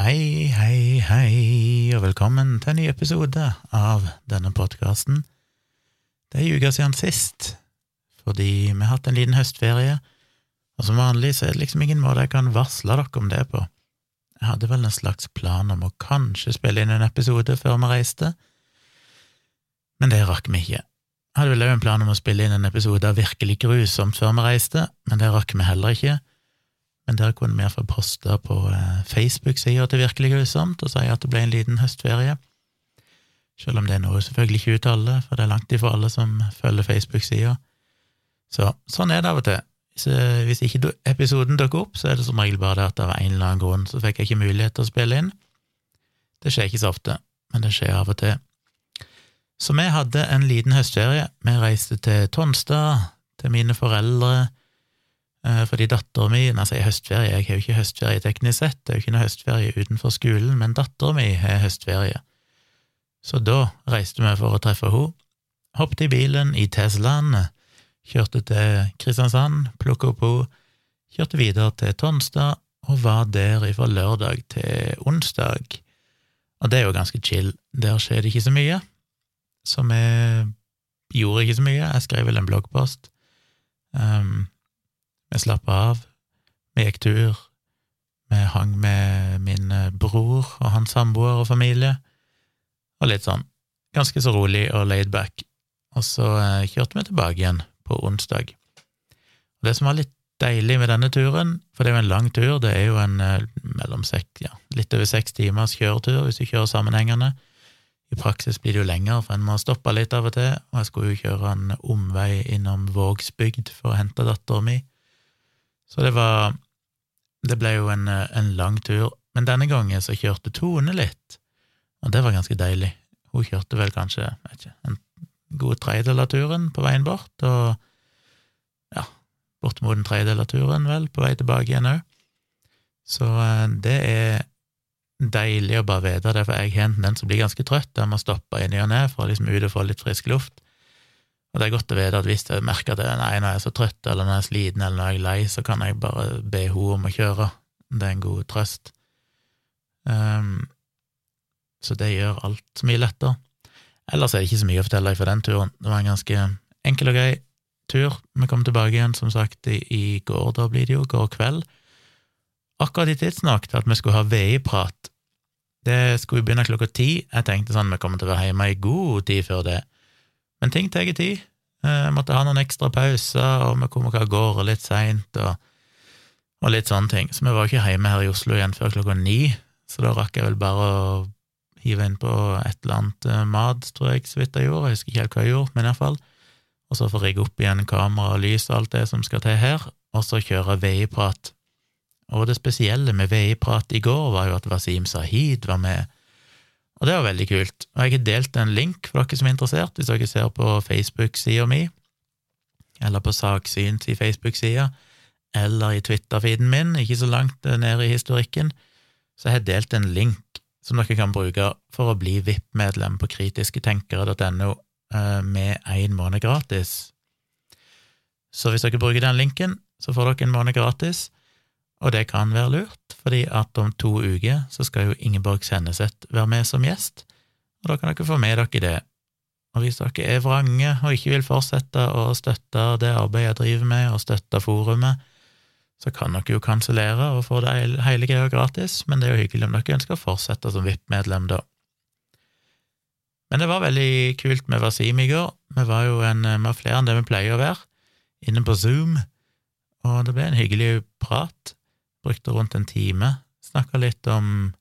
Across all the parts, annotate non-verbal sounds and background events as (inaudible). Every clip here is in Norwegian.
Hei, hei, hei, og velkommen til en ny episode av denne podkasten. Det er en uke siden sist, fordi vi har hatt en liten høstferie, og som vanlig så er det liksom ingen måte jeg kan varsle dere om det på. Jeg hadde vel en slags plan om å kanskje spille inn en episode før vi reiste, men det rakk vi ikke. Jeg hadde vel òg en plan om å spille inn en episode av Virkelig grusomt før vi reiste, men det rakk vi heller ikke men der kunne vi iallfall poste på eh, Facebook-sida til Virkelig grusomt og si at det ble en liten høstferie. Selv om det er noe selvfølgelig ikke ut til alle, for det er langt ifra alle som følger Facebook-sida. Så sånn er det av og til. Hvis, eh, hvis ikke episoden dukker opp, så er det som regel bare det at av en eller annen grunn så fikk jeg ikke mulighet til å spille inn. Det skjer ikke så ofte, men det skjer av og til. Så vi hadde en liten høstferie. Vi reiste til Tonstad, til mine foreldre, fordi dattera mi Når jeg sier høstferie, jeg har jo ikke høstferie teknisk sett, det er jo ikke noe høstferie utenfor skolen, men dattera mi har høstferie. Så da reiste vi for å treffe henne. Hoppet i bilen i Teslaen, kjørte til Kristiansand, plukket opp henne, kjørte videre til Tonstad og var der fra lørdag til onsdag. Og det er jo ganske chill, der skjer det ikke så mye, så vi gjorde ikke så mye, jeg skrev vel en bloggpost. Um, vi slappa av, vi gikk tur, vi hang med min eh, bror og hans samboer og familie, og litt sånn ganske så rolig og laid back. Og så eh, kjørte vi tilbake igjen på onsdag. Og det som var litt deilig med denne turen, for det er jo en lang tur, det er jo en eh, mellom seks, ja, litt over seks timers kjøretur hvis du kjører sammenhengende. I praksis blir det jo lenger, for en må stoppe litt av og til, og jeg skulle jo kjøre en omvei innom Vågsbygd for å hente dattera mi. Så det var Det ble jo en, en lang tur, men denne gangen så kjørte Tone litt, og det var ganske deilig. Hun kjørte vel kanskje ikke, en god tredjedel av turen på veien bort, og ja, bortimot en tredjedel av turen, vel, på vei tilbake igjen òg. Så eh, det er deilig å bare vite det, for jeg har en tendens til å bli ganske trøtt. Jeg må stoppe inn i og ned for å liksom ut og få litt frisk luft. Og det er godt å vite at hvis jeg merker at nei, når jeg er så trøtt, eller når jeg er sliten, eller når jeg er lei, så kan jeg bare be henne om å kjøre. Det er en god trøst. Um, så det gjør alt så mye lettere. Ellers er det ikke så mye å fortelle deg for den turen. Det var en ganske enkel og grei tur. Vi kom tilbake igjen, som sagt, i, i går, da blir det jo, går kveld. Akkurat i tidsnok til at vi skulle ha VI-prat. Det skulle begynne klokka ti. Jeg tenkte sånn, vi kommer til å være hjemme i god tid før det. Men ting tar tid. Eh, jeg måtte ha noen ekstra pauser, og vi kom av gårde litt seint, og, og, litt sånne ting. Så vi var ikke hjemme her i Oslo igjen før klokka ni, så da rakk jeg vel bare å hive inn på et eller annet eh, mat, tror jeg, så vidt jeg gjorde. Jeg husker ikke helt hva jeg gjorde, men iallfall. Og så få rigge opp igjen kamera og lys og alt det som skal til her, og så kjøre VI-prat. Og det spesielle med VI-prat i går var jo at Wasim Sahid var med og det var veldig kult. Og jeg har delt en link for dere som er interessert, hvis dere ser på Facebook-sida mi, eller på Saksyns i Facebook-sida, eller i Twitter-feeden min, ikke så langt nede i historikken, så jeg har delt en link som dere kan bruke for å bli VIP-medlem på kritisketenkere.no eh, med én måned gratis. Så hvis dere bruker den linken, så får dere en måned gratis. Og det kan være lurt, fordi at om to uker så skal jo Ingeborg Senneset være med som gjest, og da kan dere få med dere det. Og hvis dere er vrange og ikke vil fortsette å støtte det arbeidet jeg driver med, og støtte forumet, så kan dere jo kansellere og få det hele greia gratis, men det er jo hyggelig om dere ønsker å fortsette som VIP-medlem, da. Men det var veldig kult med Wasim i går. Vi var jo en, vi var flere enn det vi pleier å være, inne på Zoom, og det ble en hyggelig prat. Brukte rundt en time. Snakka litt om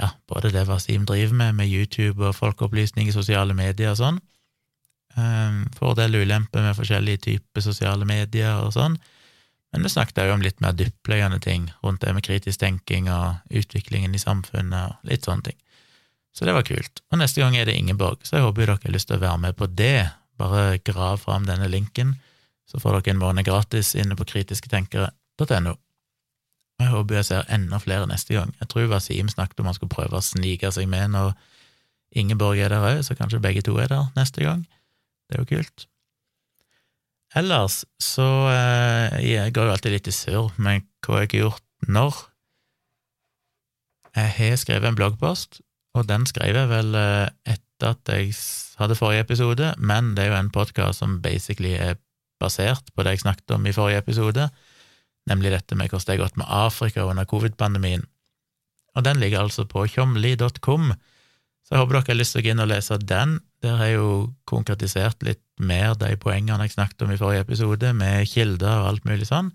ja, både det Wasim driver med, med YouTube og folkeopplysning i sosiale medier og sånn. Um, Fordel og ulempe med forskjellige typer sosiale medier og sånn. Men vi snakket òg om litt mer dyptpløyende ting rundt det med kritisk tenking og utviklingen i samfunnet og litt sånne ting. Så det var kult. Og neste gang er det Ingeborg, så jeg håper dere har lyst til å være med på det. Bare grav fram denne linken, så får dere en måned gratis inne på kritisketenkere.no. Jeg håper jeg ser enda flere neste gang. Jeg tror Wasim snakket om han skulle prøve å snike seg med når Ingeborg er der òg, så kanskje begge to er der neste gang. Det er jo kult. Ellers så eh, Jeg går jo alltid litt i surr med hva jeg har gjort når. jeg har skrevet en bloggpost, og den skrev jeg vel eh, etter at jeg hadde forrige episode, men det er jo en podkast som basically er basert på det jeg snakket om i forrige episode, nemlig dette med hvordan det har gått med Afrika under covid-pandemien. Og den ligger altså på tjomli.com, så jeg håper dere har lyst til å gå inn og lese den. Der har jeg jo konkretisert litt mer de poengene jeg snakket om i forrige episode, med kilder og alt mulig sånn,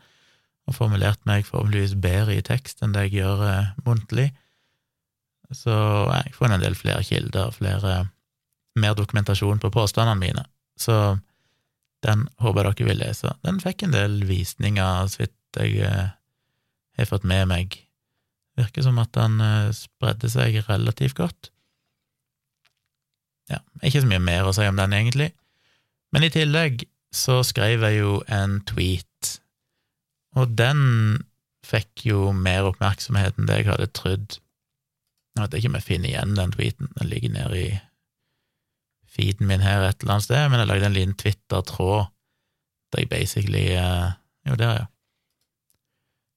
og formulert meg formeligvis bedre i tekst enn det jeg gjør eh, muntlig. Så jeg får en del flere kilder, flere mer dokumentasjon på påstandene mine. Så den håper jeg dere vil lese. Den fikk en del visninger, så vidt jeg eh, har fått med meg. Virker som at den eh, spredde seg relativt godt. Ja, ikke så mye mer å si om den, egentlig. Men i tillegg så skrev jeg jo en tweet, og den fikk jo mer oppmerksomhet enn det jeg hadde trodd. Jeg vet ikke om jeg finner igjen den tweeten, den ligger nede i feeden min her et eller annet sted, men jeg lagde en liten Twitter-tråd der jeg basically eh, Jo, der, ja.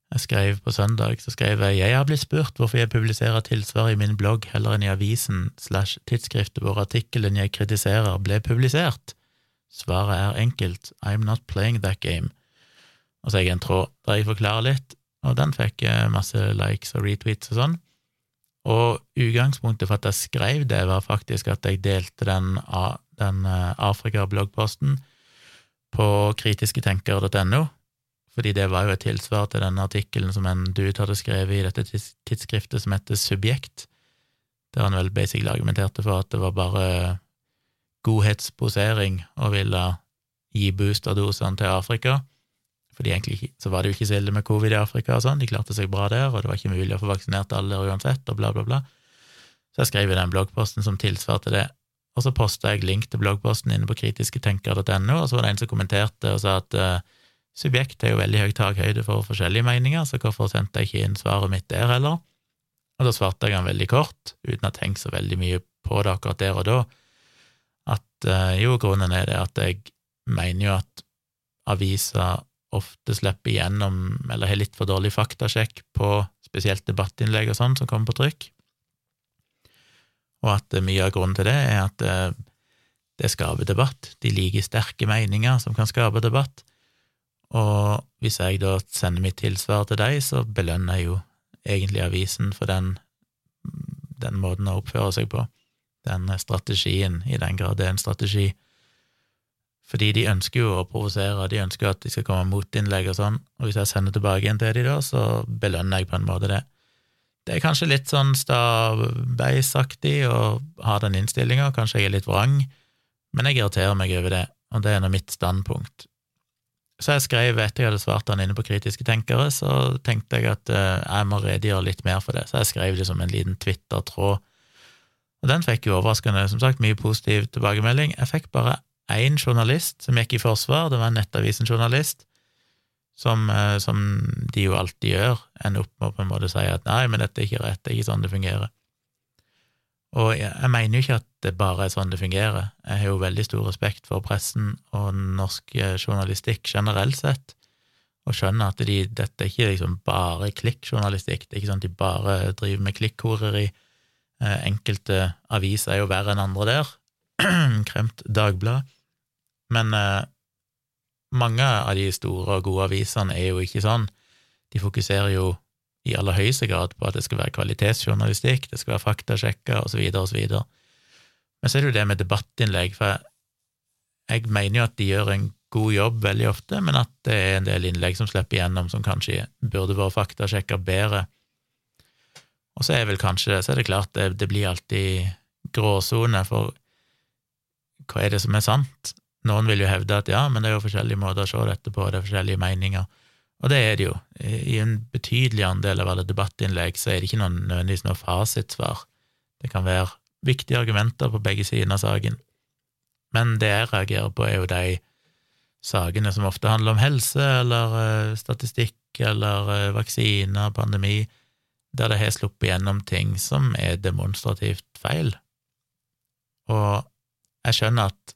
Jeg skrev på søndag, så skrev jeg jeg har blitt spurt hvorfor jeg publiserer tilsvar i min blogg heller enn i avisen slash tidsskriftet hvor artikkelen jeg kritiserer, ble publisert. Svaret er enkelt, I'm not playing that game. Og så er jeg en tråd der jeg forklarer litt, og den fikk masse likes og retweets og sånn. Og utgangspunktet for at jeg skrev det, var faktisk at jeg delte den, den eh, Afrika-bloggposten på kritisketenkere.no, fordi det var jo et tilsvar til den artikkelen som en dude hadde skrevet i dette tidsskriftet som heter Subjekt, der han vel basically argumenterte for at det var bare godhetsposering å ville gi boosterdosene til Afrika, fordi egentlig så var det jo ikke så ille med covid i Afrika og sånn, de klarte seg bra der, og det var ikke mulig å få vaksinert alle uansett, og bla, bla, bla. Så jeg skrev i den bloggposten som tilsvarte det, og så posta jeg link til bloggposten inne på kritisketenker.no, og så var det en som kommenterte og sa at uh, subjekt er jo veldig høy takhøyde for forskjellige meninger, så hvorfor sendte jeg ikke inn svaret mitt der heller? Og da svarte jeg han veldig kort, uten å ha tenkt så veldig mye på det akkurat der og da, at uh, jo, grunnen er det at jeg mener jo at aviser ofte slipper igjennom, eller har litt for dårlig faktasjekk på spesielt debattinnlegg og sånn som kommer på trykk, og at eh, mye av grunnen til det er at eh, det skaper debatt. De liker sterke meninger som kan skape debatt, og hvis jeg da sender mitt tilsvar til deg, så belønner jeg jo egentlig avisen for den, den måten å oppføre seg på, den strategien, i den grad det er en strategi fordi de ønsker jo å provosere, de ønsker at de skal komme med motinnlegg og sånn, og hvis jeg sender tilbake igjen til de da, så belønner jeg på en måte det. Det er kanskje litt sånn stabbeisaktig å ha den innstillinga, kanskje jeg er litt vrang, men jeg irriterer meg over det, og det er nå mitt standpunkt. Så jeg skrev, etter jeg hadde svart han inne på Kritiske tenkere, så tenkte jeg at uh, jeg må redegjøre litt mer for det, så jeg skrev det som en liten Twitter-tråd. Og den fikk jo overraskende, som sagt, mye positiv tilbakemelding. Jeg fikk bare én journalist som gikk i forsvar, det var en Nettavisen-journalist, som, eh, som, de jo alltid gjør, ender opp med å på en måte si at nei, men dette er ikke rett, det er ikke sånn det fungerer. Og jeg, mener jo ikke at det bare er sånn det fungerer, jeg har jo veldig stor respekt for pressen og norsk eh, journalistikk generelt sett, og skjønner at de, dette er ikke liksom bare klikkjournalistikk, det er ikke sånn at de bare driver med klikkhoreri. Eh, enkelte aviser er jo verre enn andre der, (clears throat) Kremt Dagblad. Men eh, mange av de store og gode avisene er jo ikke sånn. De fokuserer jo i aller høyeste grad på at det skal være kvalitetsjournalistikk, det skal være faktasjekka, osv., osv. Men så er det jo det med debattinnlegg, for jeg mener jo at de gjør en god jobb veldig ofte, men at det er en del innlegg som slipper igjennom som kanskje burde vært faktasjekka bedre. Og så er vel kanskje så er det klart det, det blir alltid gråsone, for hva er det som er sant? Noen vil jo hevde at ja, men det er jo forskjellige måter å se dette på, det er forskjellige meninger. Og det er det jo. I en betydelig andel av alle debattinnlegg så er det ikke noen, nødvendigvis noe fasitsvar. Det kan være viktige argumenter på begge sider av saken. Men det jeg reagerer på, er jo de sakene som ofte handler om helse eller uh, statistikk eller uh, vaksiner, pandemi, der det har sluppet gjennom ting som er demonstrativt feil. Og jeg skjønner at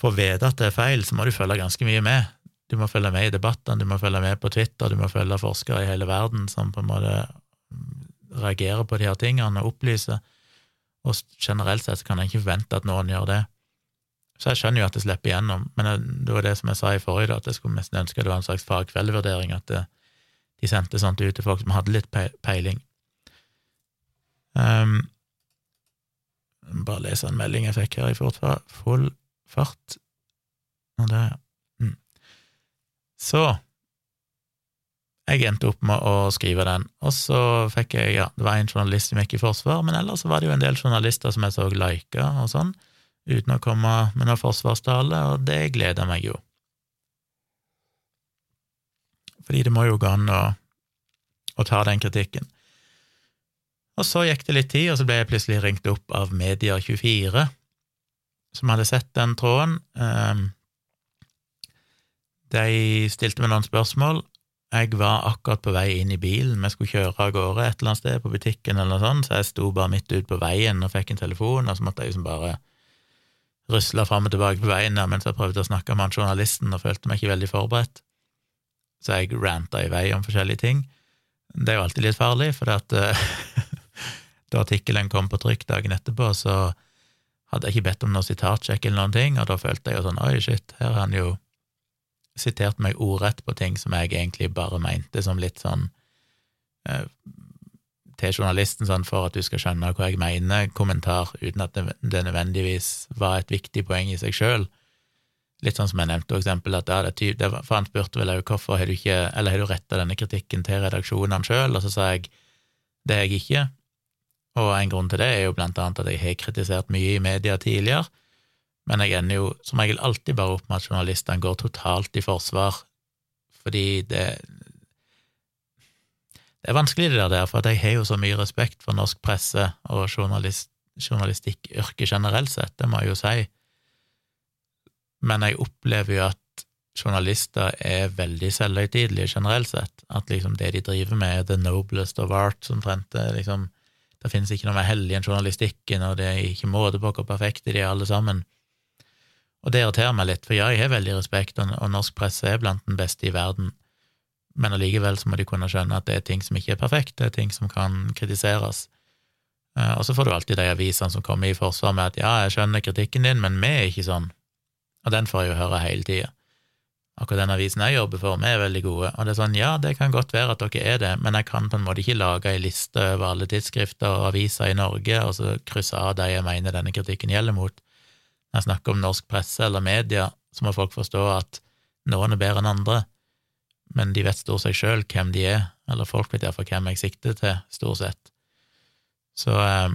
for å vite at det er feil, så må du følge ganske mye med. Du må følge med i debattene, du må følge med på Twitter, du må følge forskere i hele verden som på en måte reagerer på de her tingene og opplyser, og generelt sett kan jeg ikke forvente at noen gjør det. Så jeg skjønner jo at det slipper igjennom, men det var det som jeg sa i forrige, at jeg skulle nesten ønske det var en slags fagkveldvurdering, at det, de sendte sånt ut til folk som hadde litt peiling. Um, bare lese en melding jeg fikk her i full fart. Og det mm. Så jeg endte opp med å skrive den, og så fikk jeg ja, Det var en journalist som gikk i forsvar, men ellers var det jo en del journalister som jeg så lika og sånn, uten å komme med noen forsvarstale, og det gleder meg jo. Fordi det må jo gå an å, å ta den kritikken. Og så gikk det litt tid, og så ble jeg plutselig ringt opp av Media24, som hadde sett den tråden. Ehm, de stilte meg noen spørsmål. Jeg var akkurat på vei inn i bilen, vi skulle kjøre av gårde et eller annet sted, på butikken eller noe sånt, så jeg sto bare midt ute på veien og fikk en telefon, og så måtte jeg liksom bare rusle fram og tilbake på veien der mens jeg prøvde å snakke med han journalisten og følte meg ikke veldig forberedt. Så jeg ranta i vei om forskjellige ting. Det er jo alltid litt farlig, for at (laughs) da artikkelen kom på trykk dagen etterpå, så hadde jeg ikke bedt om noe sitatsjekk eller noen ting, og da følte jeg jo sånn oi, shit, her er han jo sitert meg ordrett på ting som jeg egentlig bare mente som litt sånn eh, til journalisten sånn for at du skal skjønne hva jeg mener, kommentar, uten at det, nødvendigvis var et viktig poeng i seg sjøl. Litt sånn som jeg nevnte, for eksempel, at det, typ, det var, for han spurte vel òg hvorfor har du ikke, eller har du retta denne kritikken til redaksjonene sjøl, og så sa jeg det er jeg ikke, og en grunn til det er jo blant annet at jeg har kritisert mye i media tidligere, men jeg ender jo som regel alltid bare opp med at journalistene går totalt i forsvar, fordi det Det er vanskelig, det der, for jeg har jo så mye respekt for norsk presse og journalist, journalistikkyrket generelt sett, det må jeg jo si, men jeg opplever jo at journalister er veldig selvhøytidelige generelt sett, at liksom det de driver med, er the noblest of art, som trente liksom det finnes ikke noe mer hellig enn journalistikken, og det er ikke måte på hvor perfekte de er, alle sammen. Og det irriterer meg litt, for ja, jeg har veldig respekt, og norsk presse er blant den beste i verden, men allikevel så må de kunne skjønne at det er ting som ikke er perfekt, det er ting som kan kritiseres. Eh, og så får du alltid de avisene som kommer i forsvar med at ja, jeg skjønner kritikken din, men vi er ikke sånn, og den får jeg jo høre hele tida. Akkurat den avisen jeg jobber for, vi er veldig gode. Og det er sånn, ja, det kan godt være at dere er det, men jeg kan på en måte ikke lage ei liste over alle tidsskrifter og aviser i Norge, og så krysse av de jeg mener denne kritikken gjelder mot. Når jeg snakker om norsk presse eller media, så må folk forstå at noen er bedre enn andre, men de vet stort seg sjøl hvem de er, eller folk vet iallfall hvem jeg sikter til, stort sett. Så, eh,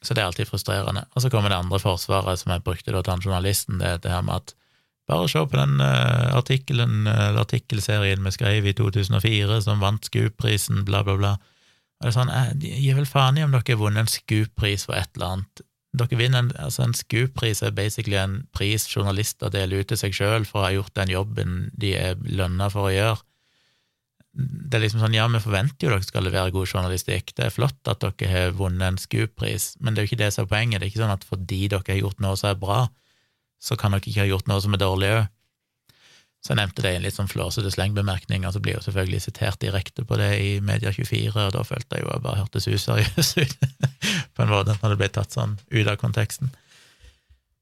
så det er alltid frustrerende. Og så kommer det andre forsvaret som jeg brukte da til han journalisten, det er det her med at bare se på den uh, artikkelen, uh, artikkelserien vi skrev i 2004 som vant Scoop-prisen, bla, bla, bla. Og det er sånn, jeg eh, gir vel faen i om dere har vunnet en Scoop-pris for et eller annet. Dere vinner en, altså en SKUP-pris er basically en pris journalister deler ut til seg sjøl for å ha gjort den jobben de er lønna for å gjøre. Det er liksom sånn, ja, vi forventer jo dere skal levere god journalistikk, det er flott at dere har vunnet en SKUP-pris, men det er jo ikke det som er poenget, det er ikke sånn at fordi dere har gjort noe som er bra, så kan dere ikke ha gjort noe som er dårlig òg. Så jeg nevnte det i en litt sånn flåsete slengbemerkning, og så blir jeg jo selvfølgelig sitert direkte på det i Media24, og da følte jeg jo jeg bare hørtes useriøs ut, (laughs) på en måte, når det ble tatt sånn ut av konteksten.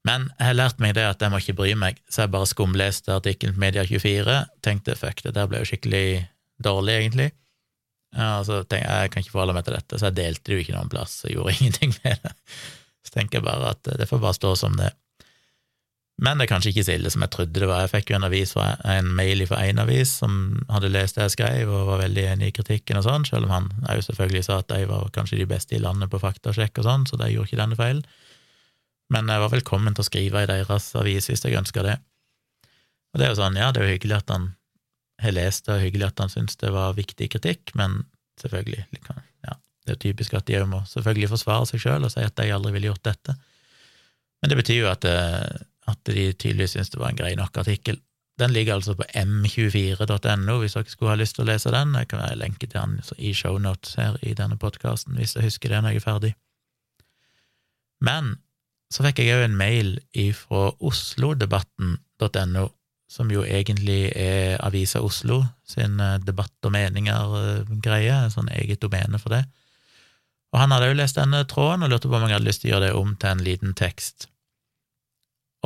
Men jeg har lært meg det at jeg må ikke bry meg, så jeg bare skumleste artikkelen på Media24, tenkte fuck, det der ble jo skikkelig dårlig, egentlig. Ja, og så tenkte jeg jeg kan ikke forholde meg til dette, så jeg delte det jo ikke noen plass, og gjorde (laughs) ingenting med det. Så tenker jeg bare at det får bare stå som det. Men det er kanskje ikke så ille som jeg trodde det var. Jeg fikk jo en, avis fra, en mail fra én avis som hadde lest det jeg skrev, og var veldig enig i kritikken og sånn, selv om han jo selvfølgelig sa at de var kanskje de beste i landet på faktasjekk og sånn, så de gjorde ikke denne feilen. Men jeg var velkommen til å skrive i deres avis hvis jeg ønska det. Og det er jo sånn, ja, det er jo hyggelig at han har lest det, og hyggelig at han syns det var viktig kritikk, men selvfølgelig, ja, det er jo typisk at de òg må selvfølgelig forsvare seg sjøl og si at de aldri ville gjort dette. Men det betyr jo at eh, at de tydeligvis syntes det var en grei nok artikkel. Den ligger altså på m24.no hvis dere skulle ha lyst til å lese den. Jeg kan lenke til den i shownotes her i denne podkasten hvis jeg husker det når jeg er ferdig. Men så fikk jeg òg en mail ifra oslodebatten.no som jo egentlig er Avisa Oslo sin eh, debatt- og meninger-greie, en sånn eget domene for det. Og han hadde jo lest denne tråden og lurte på om jeg hadde lyst til å gjøre det om til en liten tekst.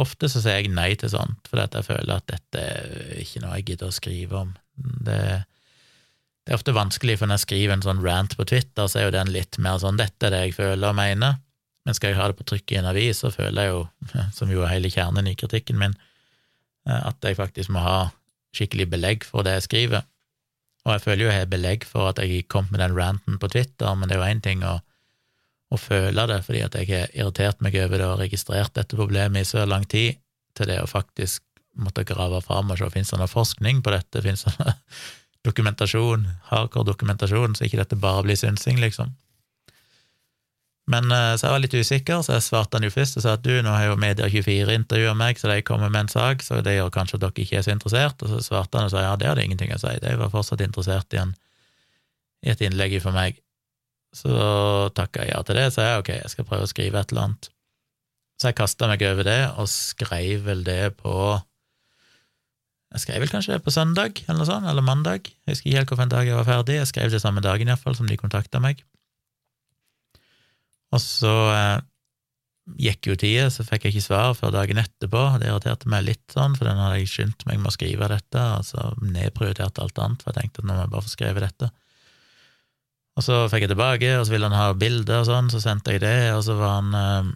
Ofte så sier jeg nei til sånt, fordi at jeg føler at dette er ikke noe jeg gidder å skrive om. Det, det, er ofte vanskelig, for når jeg skriver en sånn rant på Twitter, så er jo den litt mer sånn 'dette er det jeg føler og mener', men skal jeg ha det på trykk i en avis, så føler jeg jo, (laughs) som jo er hele kjernen i kritikken min, eh, at jeg faktisk må ha skikkelig belegg for det jeg skriver. Og jeg føler jo jeg har belegg for at jeg kom med den ranten på Twitter, men det er jo én ting å å føle det, fordi at jeg har irritert meg over det og registrert dette problemet i så lang tid, til det å faktisk måtte grave fram og se om det noe forskning på dette, finnes det noe (laughs) dokumentasjon, hardcore dokumentasjon, så ikke dette bare blir synsing, liksom. Men eh, så jeg var litt usikker, så jeg svarte han jo først og sa at du, nå har jo Media24 intervjua meg, så de kommer med en sak, så det gjør kanskje at dere ikke er så interessert, og så svarte han og sa ja, det hadde ingenting å si, de var fortsatt interessert i, en, i et innlegg for meg. Så takka jeg ja til det, så jeg ok, jeg skal prøve å skrive et eller annet. Så jeg kasta meg over det, og skrev vel det på Jeg skrev vel kanskje det på søndag, eller noe sånt, eller mandag. Jeg husker ikke helt hvilken dag jeg var ferdig. Jeg skrev det samme dagen, iallfall, som de kontakta meg. Og så eh, gikk jo tida, så fikk jeg ikke svar før dagen etterpå. Det irriterte meg litt, sånn, for den hadde jeg skyndt meg med å skrive dette, og så nedprioriterte alt annet, for jeg tenkte at nå må jeg bare få skrevet dette. Og så fikk jeg tilbake, og så ville han ha bilder og sånn, så sendte jeg det, og så var han eh,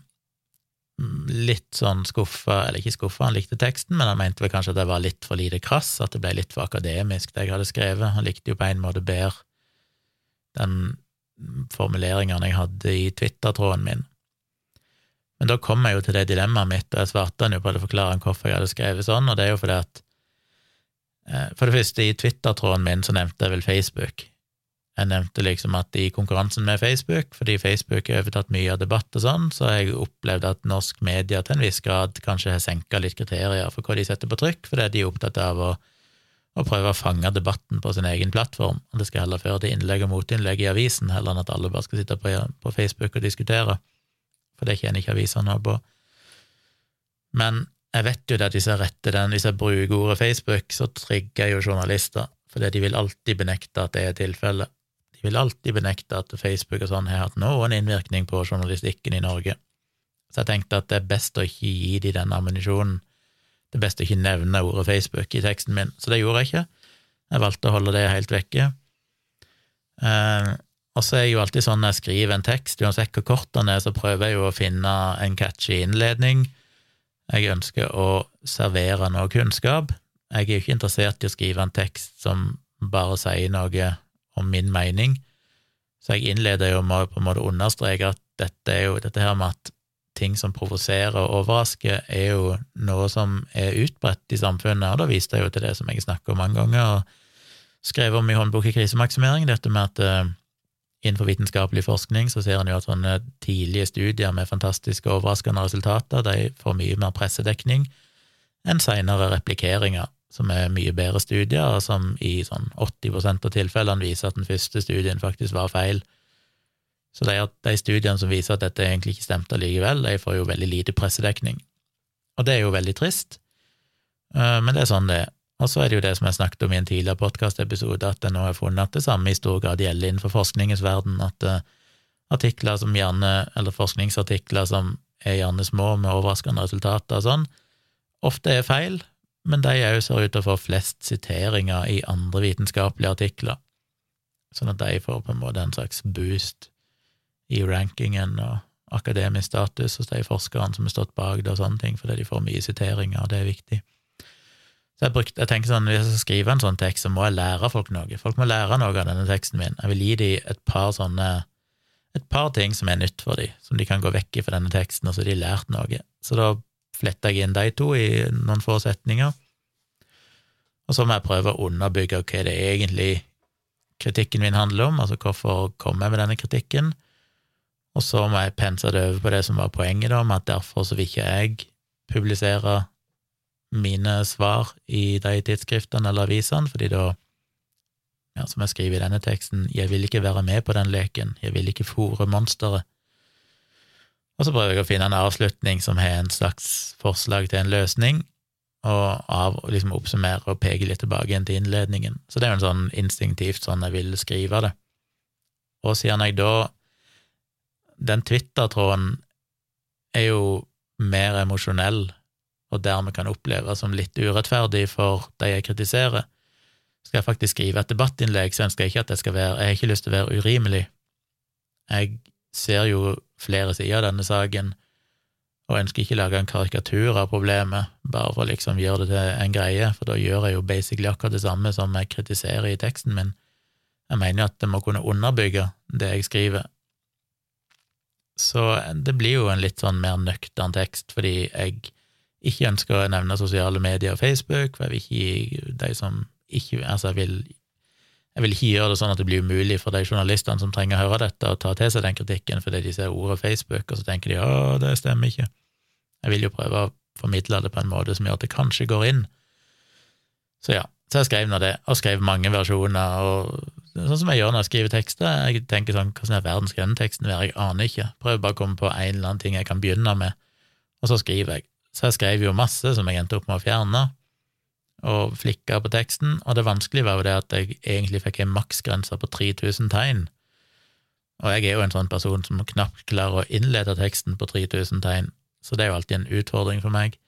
litt sånn skuffa, eller ikke skuffa, han likte teksten, men han mente vel kanskje at det var litt for lite krass, at det ble litt for akademisk, det jeg hadde skrevet. Han likte jo på en måte bedre den formuleringen jeg hadde i Twitter-tråden min. Men da kom jeg jo til det dilemmaet mitt, og jeg svarte han jo på å forklare hvorfor jeg hadde skrevet sånn, og det er jo fordi at eh, For det første, i Twitter-tråden min så nevnte jeg vel Facebook. Jeg nevnte liksom at i konkurransen med Facebook, fordi Facebook har overtatt mye av debatt og sånn, så har jeg opplevd at norsk media til en viss grad kanskje har senka litt kriterier for hva de setter på trykk, fordi de er opptatt av å, å, prøve å fange debatten på sin egen plattform. Og det skal heller føre til innlegg og motinnlegg i avisen, heller enn at alle bare skal sitte på, på Facebook og diskutere, for det tjener ikke avisene på. Men jeg vet jo det at hvis jeg retter den, hvis jeg bruker ordet Facebook, så trigger jeg jo journalister, fordi de vil alltid benekte at det er tilfellet. Vil alltid benekte at Facebook og sånn har hatt noen innvirkning på journalistikken i Norge. Så jeg tenkte at det er best å ikke gi de den ammunisjonen. Det er best å ikke nevne ordet Facebook i teksten min, så det gjorde jeg ikke. Jeg valgte å holde det helt vekke. Eh, og så er jeg jo alltid sånn når jeg skriver en tekst, uansett hvor kort den er, så prøver jeg jo å finne en catchy innledning. Jeg ønsker å servere noe kunnskap. Jeg er jo ikke interessert i å skrive en tekst som bare sier noe om min mening. Så jeg innleder jo med å på en måte understreke at dette, er jo, dette her med at ting som provoserer og overrasker, er jo noe som er utbredt i samfunnet, og da viste jeg jo til det som jeg snakker om mange ganger, og skrev om i håndboka Krisemaksimering, dette med at uh, innenfor vitenskapelig forskning så ser en jo at sånne tidlige studier med fantastiske og overraskende resultater, de får mye mer pressedekning enn seinere replikeringer som er mye bedre studier, og som i sånn 80% av tilfellene viser at den første studien faktisk var feil. Så de, de studiene som viser at dette egentlig ikke stemte likevel, de får jo veldig lite pressedekning. Og det er jo veldig trist, eh, men det er sånn det er. Og så er det jo det som jeg snakket om i en tidligere podkastepisode, at jeg nå har funnet at det samme i stor grad gjelder innenfor forskningens verden, at uh, artikler som gjerne, eller forskningsartikler som er gjerne små med overraskende resultater og sånn, ofte er feil, men de òg ser ut til å få flest siteringer i andre vitenskapelige artikler, sånn at de får på en måte en slags boost i rankingen og akademisk status hos de forskerne som har stått bak det og sånne ting, fordi de får mye siteringer, og det er viktig. Så jeg, brukte, jeg tenker sånn, Hvis jeg skal skrive en sånn tekst, så må jeg lære folk noe. Folk må lære noe av denne teksten min. Jeg vil gi dem et par sånne et par ting som er nytt for dem, som de kan gå vekk i for denne teksten, og så har de lært noe. Så da fletta jeg inn de to i noen få setninger. Og så må jeg prøve å underbygge hva det egentlig kritikken min handler om, altså hvorfor kom jeg med denne kritikken, og så må jeg pense det over på det som var poenget, da, med at derfor så vil ikke jeg publisere mine svar i de tidsskriftene eller avisene, fordi da, ja, som jeg skriver i denne teksten, jeg vil ikke være med på den leken, jeg vil ikke fòre monsteret. Og så prøver jeg å finne en avslutning som har en slags forslag til en løsning, og av liksom oppsummere og peke litt tilbake igjen til innledningen. Så det er jo en sånn instinktivt sånn jeg vil skrive det. Og siden jeg da Den Twitter-tråden er jo mer emosjonell, og dermed kan oppleves som litt urettferdig for de jeg kritiserer. Skal jeg faktisk skrive et debattinnlegg, så ønsker jeg ikke at det skal være Jeg har ikke lyst til å være urimelig. Jeg ser jo flere sider av denne saken, og ønsker ikke lage en karikatur av problemet, bare for å liksom gjøre det til en greie, for da gjør jeg jo basically akkurat det samme som jeg kritiserer i teksten min. Jeg mener jo at det må kunne underbygge det jeg skriver. Så det blir jo en litt sånn mer nøktern tekst, fordi jeg ikke ønsker å nevne sosiale medier og Facebook, for jeg vil ikke gi de som ikke Altså, jeg vil jeg vil ikke gjøre det sånn at det blir umulig for de journalistene som trenger å høre dette, å ta til seg den kritikken fordi de ser ordet Facebook, og så tenker de å, det stemmer ikke. Jeg vil jo prøve å formidle det på en måte som gjør at det kanskje går inn. Så ja, så jeg skrev nå det, og skrev mange versjoner, og sånn som jeg gjør når jeg skriver tekster. Jeg tenker sånn, hvordan er verden skal denne jeg aner ikke. Prøver bare å komme på en eller annen ting jeg kan begynne med, og så skriver jeg. Så jeg skrev jo masse som jeg endte opp med å fjerne og flikka på teksten, og det vanskelige var jo det at jeg egentlig fikk en maksgrense på 3000 tegn. Og jeg er jo en sånn person som knapt klarer å innlede teksten på 3000 tegn, så det er jo alltid en utfordring for meg.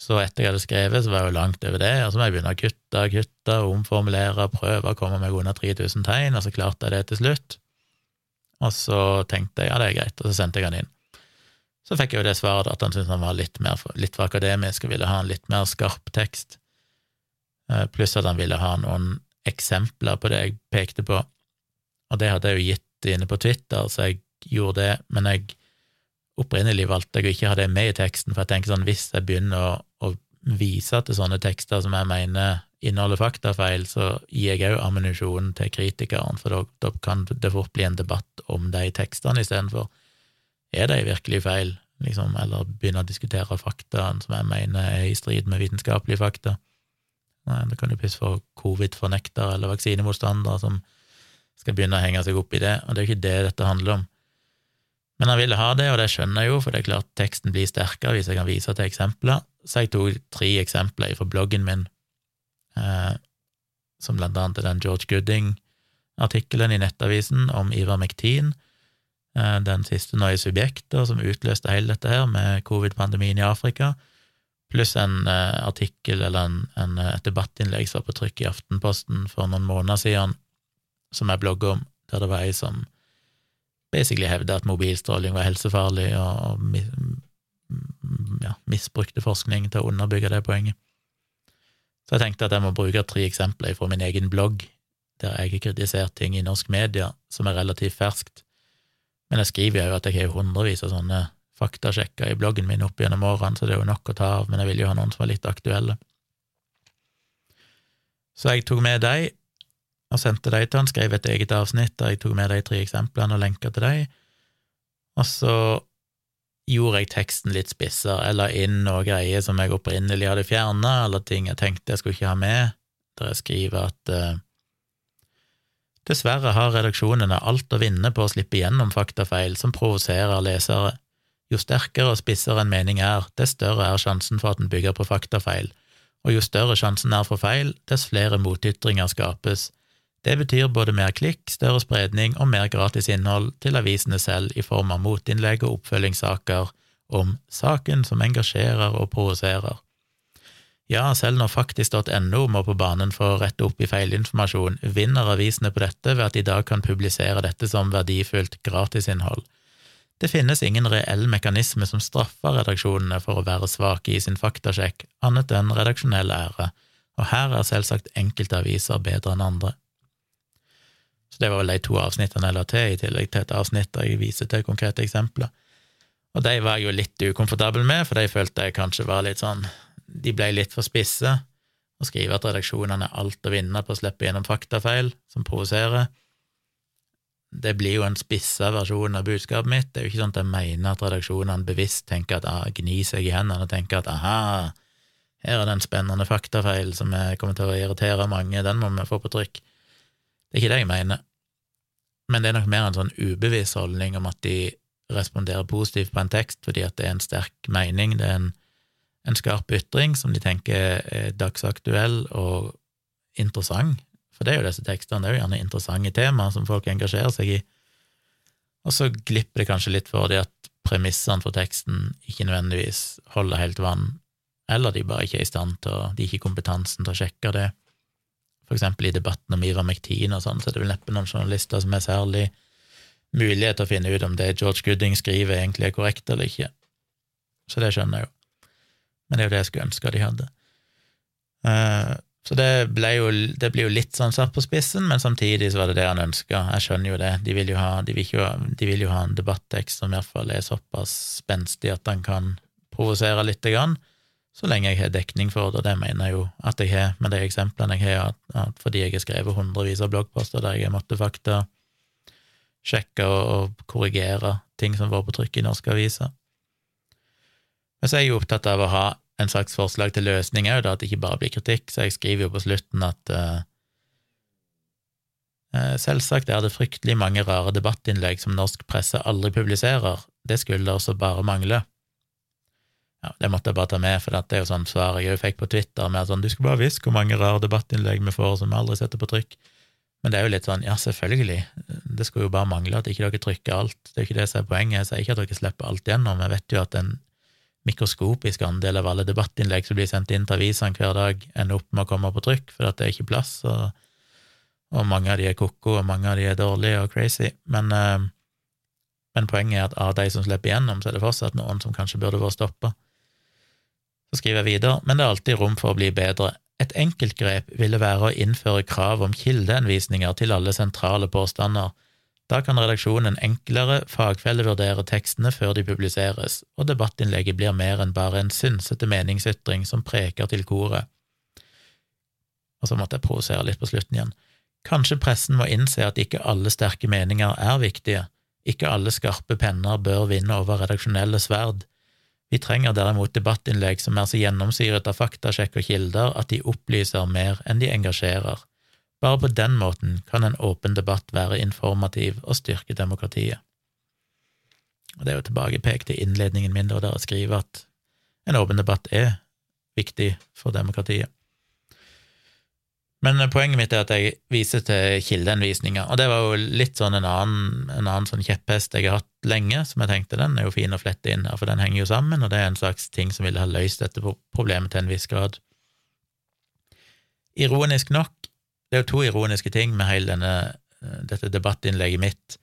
Så etter jeg hadde skrevet, så var jeg jo langt over det, og så må jeg begynne å kutte, kutte, omformulere, prøve å komme meg under 3000 tegn, og så klarte jeg det til slutt. Og så tenkte jeg ja, det er greit, og så sendte jeg han inn. Så fikk jeg jo det svaret at han syntes han var litt, mer, litt for akademisk og ville ha en litt mer skarp tekst. Eh, pluss at han ville ha noen eksempler på det jeg pekte på, og det hadde jeg jo gitt inne på Twitter, så jeg gjorde det, men jeg opprinnelig valgte jeg å ikke ha det med i teksten, for jeg tenker sånn, hvis jeg begynner å, å vise til sånne tekster som jeg mener inneholder faktafeil, så gir jeg òg ammunisjon til kritikeren, for da, da, kan det fort bli en debatt om de tekstene istedenfor. Er de virkelig feil, liksom, eller begynne å diskutere fakta som jeg mener er i strid med vitenskapelige fakta? Nei, det kan jo plutselig få covid-fornektere eller vaksinemotstandere som skal begynne å henge seg opp i det, og det er jo ikke det dette handler om. Men han ville ha det, og det skjønner jeg jo, for det er klart teksten blir sterkere hvis jeg kan vise til eksempler. Så jeg tok tre eksempler fra bloggen min, eh, som blant annet er den George Gooding-artikkelen i Nettavisen om Ivar Mektin, eh, den siste nå i Subjekter, som utløste hele dette her med covid-pandemien i Afrika pluss en uh, artikkel eller en, en, eh, et debattinnlegg som var på trykk i Aftenposten for noen måneder siden, som jeg blogger om, der det var ei som basically hevda at mobilstråling var helsefarlig, og, og ja, misbrukte forskning til å underbygge det poenget. Så jeg tenkte at jeg må bruke tre eksempler fra min egen blogg, der jeg har kritisert ting i norsk media som er relativt ferskt, men jeg skriver jo at jeg har hundrevis av sånne faktasjekka i bloggen min opp gjennom årene, så det er jo nok å ta av, men jeg vil jo ha noen som er litt aktuelle. Så jeg tok med de, og sendte de til han, skrev et eget avsnitt der jeg tok med de tre eksemplene og lenka til de, og så gjorde jeg teksten litt spissere, eller inn noen greier som jeg opprinnelig hadde fjerna, eller ting jeg tenkte jeg skulle ikke ha med, der jeg skriver at uh, Dessverre har redaksjonene alt å vinne på å slippe gjennom faktafeil som provoserer lesere. Jo sterkere og spissere en mening er, dess større er sjansen for at den bygger på faktafeil, og jo større sjansen er for feil, dess flere motytringer skapes. Det betyr både mer klikk, større spredning og mer gratis innhold til avisene selv i form av motinnlegg og oppfølgingssaker om saken som engasjerer og provoserer. Ja, selv når faktisk.no må på banen for å rette opp i feilinformasjon, vinner avisene på dette ved at de i dag kan publisere dette som verdifullt gratisinnhold. Det finnes ingen reell mekanisme som straffer redaksjonene for å være svake i sin faktasjekk, annet enn redaksjonell ære, og her er selvsagt enkelte aviser bedre enn andre. Så det var vel de to avsnittene jeg la til, i tillegg til et avsnitt der jeg viser til konkrete eksempler. Og de var jeg jo litt ukomfortabel med, for de følte jeg kanskje var litt sånn De ble litt for spisse. Å skrive at redaksjonene er alt å vinne på å slippe gjennom faktafeil som provoserer, det blir jo en spissa versjon av budskapet mitt. Det er jo ikke sånn at jeg mener at redaksjonene bevisst tenker at ah, gnir seg i hendene og tenker at aha, her er det en spennende faktafeil som kommer til å irritere mange, den må vi få på trykk. Det er ikke det jeg mener, men det er nok mer en sånn ubevisst holdning om at de responderer positivt på en tekst fordi at det er en sterk mening, det er en, en skarp ytring som de tenker er dagsaktuell og interessant, for det er jo disse tekstene, det er jo gjerne interessante temaer som folk engasjerer seg i, og så glipper det kanskje litt for dem at premissene for teksten ikke nødvendigvis holder helt vann, eller de bare ikke er i stand til å, de har ikke kompetansen til å sjekke det. For eksempel i debatten om Ivermektin og sånn, så er det vel neppe noen journalister som er særlig mulighet til å finne ut om det George Gooding skriver, egentlig er korrekt eller ikke. Så det skjønner jeg jo. Men det er jo det jeg skulle ønske de hadde. Uh, så det, jo, det blir jo litt sånn satt på spissen, men samtidig så var det det han ønska. Jeg skjønner jo det. De vil jo ha, de vil jo, de vil jo ha en debattekst som i hvert fall er såpass spenstig at han kan provosere lite grann, så lenge jeg har dekning for det, og det mener jeg jo at jeg har med de eksemplene jeg har, at, at fordi jeg har skrevet hundrevis av bloggposter der jeg måtte fakta sjekke og, og korrigere ting som var på trykk i norske aviser. Men så er jeg jo opptatt av å ha en slags forslag til løsning òg, at det ikke bare blir kritikk, så jeg skriver jo på slutten at uh, Selvsagt er det fryktelig mange rare debattinnlegg som norsk presse aldri publiserer, det skulle det også bare mangle. Ja, Det måtte jeg bare ta med, for det er jo sånn svar jeg fikk på Twitter, med sånn du skulle bare visst hvor mange rare debattinnlegg vi får som vi aldri setter på trykk. Men det er jo litt sånn, ja, selvfølgelig, det skulle jo bare mangle at ikke dere trykker alt, det er jo ikke det som er poenget, jeg sier ikke at dere slipper alt gjennom, jeg vet jo at en mikroskopisk andel av alle debattinnlegg som blir sendt inn til avisene hver dag, ender opp med å komme på trykk, for at det er ikke plass, og, og mange av de er ko-ko, og mange av de er dårlige og crazy, men, eh, men poenget er at av de som slipper igjennom, så er det fortsatt noen som kanskje burde vært stoppa. Så skriver jeg videre, men det er alltid rom for å bli bedre. Et enkelt grep ville være å innføre krav om kildeenvisninger til alle sentrale påstander. Da kan redaksjonen enklere fagfellevurdere tekstene før de publiseres, og debattinnlegget blir mer enn bare en synsete meningsytring som preker til koret. Og så måtte jeg provosere litt på slutten igjen. Kanskje pressen må innse at ikke alle sterke meninger er viktige, ikke alle skarpe penner bør vinne over redaksjonelle sverd, vi trenger derimot debattinnlegg som er så gjennomsyret av faktasjekk og kilder at de opplyser mer enn de engasjerer. Bare på den måten kan en åpen debatt være informativ og styrke demokratiet. Og Det er jo tilbakepekt til innledningen min, der jeg skriver at en åpen debatt er viktig for demokratiet. Men poenget mitt er at jeg viser til kildehenvisninger, og det var jo litt sånn en annen, en annen sånn kjepphest jeg har hatt lenge, som jeg tenkte den er jo fin å flette inn her, for den henger jo sammen, og det er en slags ting som ville ha løst dette problemet til en viss grad. Ironisk nok, det er jo to ironiske ting med hele denne, dette debattinnlegget mitt.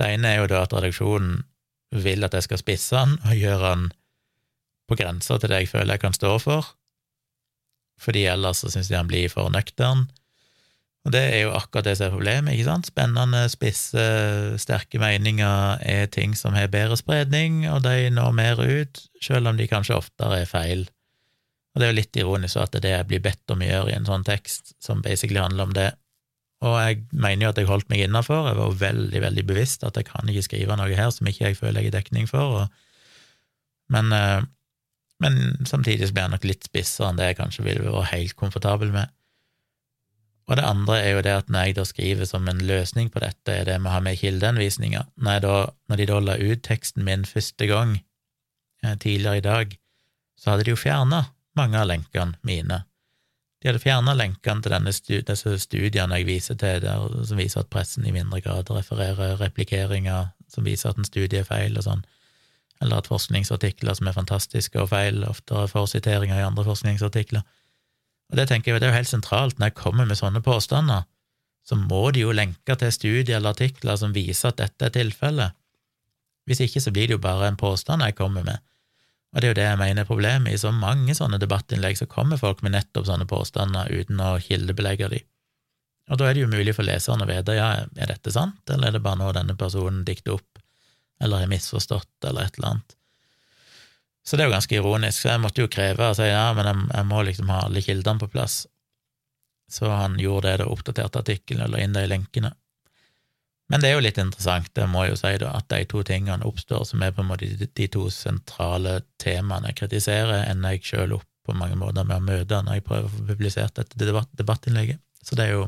Det ene er jo da at redaksjonen vil at jeg skal spisse den og gjøre den på grensa til det jeg føler jeg kan stå for, fordi ellers så syns de han blir for nøktern. Og det er jo akkurat det som er problemet, ikke sant? Spennende, spisse, sterke meninger er ting som har bedre spredning, og de når mer ut, selv om de kanskje oftere er feil. Og det er jo litt ironisk at det er det jeg blir bedt om å gjøre i en sånn tekst, som basically handler om det. Og jeg mener jo at jeg holdt meg innafor, jeg var veldig, veldig bevisst at jeg kan ikke skrive noe her som ikke jeg føler jeg er dekning for, og, men eh, men samtidig så blir jeg nok litt spissere enn det jeg kanskje ville vært helt komfortabel med. Og det andre er jo det at når jeg da skriver som en løsning på dette, er det med å ha med kildeanvisninger. Når, når, de da la ut teksten min første gang eh, tidligere i dag, så hadde de jo fjerna mange av lenkene mine. De hadde fjerna lenkene til denne studien disse studiene jeg viser til, der, som viser at pressen i mindre grad refererer replikeringer som viser at en studie er feil, og sånn eller at forskningsartikler som er fantastiske og feil, oftere får siteringer i andre forskningsartikler. Og det tenker jeg det er jo helt sentralt når jeg kommer med sånne påstander, så må de jo lenke til studier eller artikler som viser at dette er tilfellet. Hvis ikke så blir det jo bare en påstand jeg kommer med. Og det er jo det jeg mener er problemet. I så mange sånne debattinnlegg så kommer folk med nettopp sånne påstander uten å kildebelegge de. Og da er det jo mulig for leseren å vite ja, er dette sant, eller er det bare noe denne personen dikter opp eller har misforstått, eller et eller annet. Så det er jo ganske ironisk, så jeg måtte jo kreve og si ja, men jeg, jeg må liksom ha alle kildene på plass. Så han gjorde det, da oppdaterte artikkelen og la inn de lenkene. Men det er jo litt interessant, det må jeg jo si, da, at de to tingene oppstår, som er på en måte de, to sentrale temaene jeg kritiserer, ender jeg sjøl opp på mange måter med å møte når jeg prøver å få publisert dette debatt, debattinnlegget. Så det er jo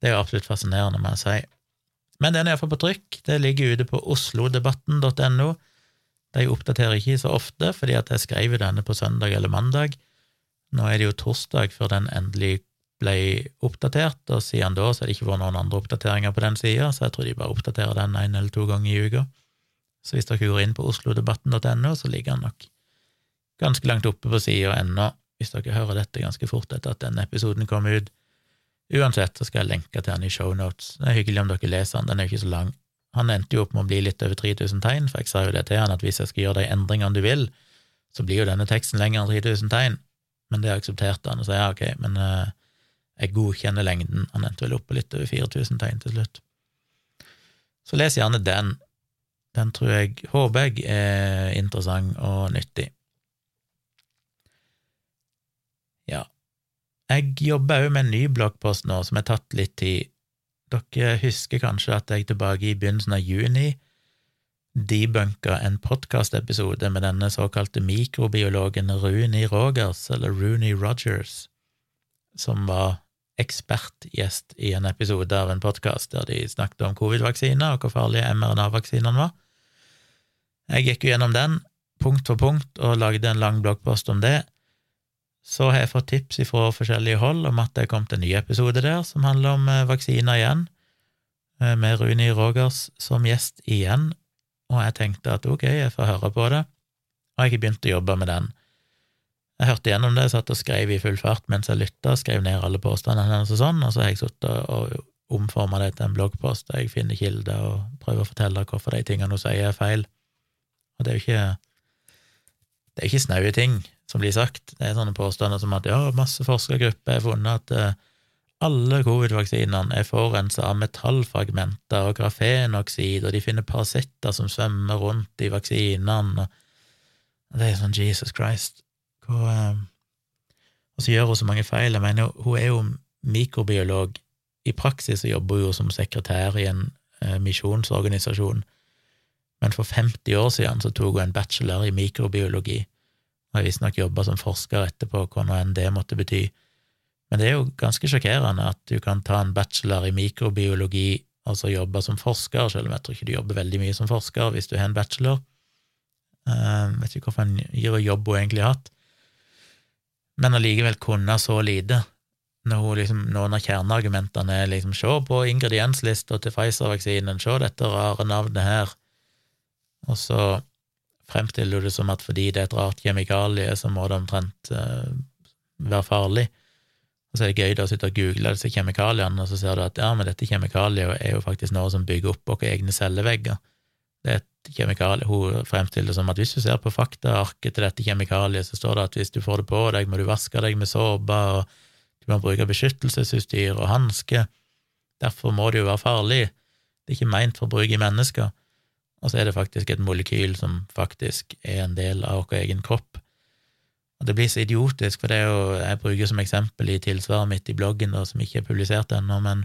det er jo absolutt fascinerende, må jeg si. Men den er iallfall på trykk. Det ligger ute på oslodebatten.no. De oppdaterer ikke så ofte, fordi at jeg skrev denne på søndag eller mandag. Nå er det jo torsdag før den endelig ble oppdatert, og siden da så har det ikke vært noen andre oppdateringer på den sida, så jeg tror de bare oppdaterer den én eller to ganger i uka. Så hvis dere går inn på oslodebatten.no, så ligger den nok ganske langt oppe på sida ennå, hvis dere hører dette ganske fort etter at denne episoden kom ut. Uansett så skal jeg lenke til den i shownotes. Det er hyggelig om dere leser den, den er jo ikke så lang. Han endte jo opp med å bli litt over 3000 tegn, for jeg sa jo det til han at hvis jeg skal gjøre de endringene du vil, så blir jo denne teksten lenger enn 3000 tegn, men det aksepterte han, og sa ja, ok, men uh, jeg godkjenner lengden. Han endte vel opp på litt over 4000 tegn til slutt. Så les gjerne den. Den tror jeg, håper jeg, er interessant og nyttig. Ja. Jeg jobber òg med en ny bloggpost nå, som har tatt litt tid. Dere husker kanskje at jeg tilbake i begynnelsen av juni debunka en podkastepisode med denne såkalte mikrobiologen Rooney Rogers, eller Rooney Rogers, som var ekspertgjest i en episode av en podkast der de snakket om covid-vaksiner og hvor farlige mRNA-vaksinene var. Jeg gikk jo gjennom den punkt for punkt og lagde en lang bloggpost om det. Så har jeg fått tips fra forskjellige hold om at det er kommet en ny episode der som handler om eh, vaksiner igjen, eh, med Runi Rogers som gjest igjen, og jeg tenkte at ok, jeg får høre på det, og jeg har begynt å jobbe med den. Jeg hørte gjennom det, satt og skrev i full fart mens jeg lytta, skrev ned alle påstandene hennes og sånn, og så har jeg sittet og omforma det til en bloggpost der jeg finner kilder og prøver å fortelle hvorfor de tingene hun sier, er feil. Og det er jo ikke det er ikke snaue ting som blir sagt. Det er sånne påstander som at ja, masse forskergrupper har funnet at uh, alle covid-vaksinene er forurensa av metallfragmenter og grafenoksid, og de finner parasitter som svømmer rundt i vaksinene. Det er sånn Jesus Christ. Hva Og så gjør hun så mange feil. Jeg mener, hun er jo mikrobiolog. I praksis så jobber hun jo som sekretær i en uh, misjonsorganisasjon men for 50 år siden så tok hun en bachelor i mikrobiologi, og har visstnok jobba som forsker etterpå, hva nå enn det måtte bety. Men det er jo ganske sjokkerende at du kan ta en bachelor i mikrobiologi og så jobbe som forsker, selv om jeg tror ikke du jobber veldig mye som forsker hvis du har en bachelor. Uh, vet ikke hvorfor jobb hun egentlig har hatt, men allikevel kunne så lite. Når liksom, noen av kjerneargumentene er liksom se på ingredienslista til Pfizer-vaksinen, se dette rare navnet her, og så fremstiller du det som at fordi det er et rart kjemikalie, så må det omtrent uh, være farlig. Og så er det gøy da å sitte og google disse kjemikaliene, og så ser du at ja, men dette kjemikaliet er jo faktisk noe som bygger opp våre egne cellevegger. Det er Hun fremstiller det som at hvis du ser på faktaarket til dette kjemikaliet, så står det at hvis du får det på deg, må du vaske deg med såpe, og du må bruke beskyttelsesutstyr og hansker. Derfor må det jo være farlig. Det er ikke meint for bruk i mennesker og så er det faktisk et molekyl som faktisk er en del av vår egen kropp. Og det blir så idiotisk, for det er jo, jeg bruker som eksempel i tilsvaret mitt i bloggen, da, som ikke er publisert ennå, men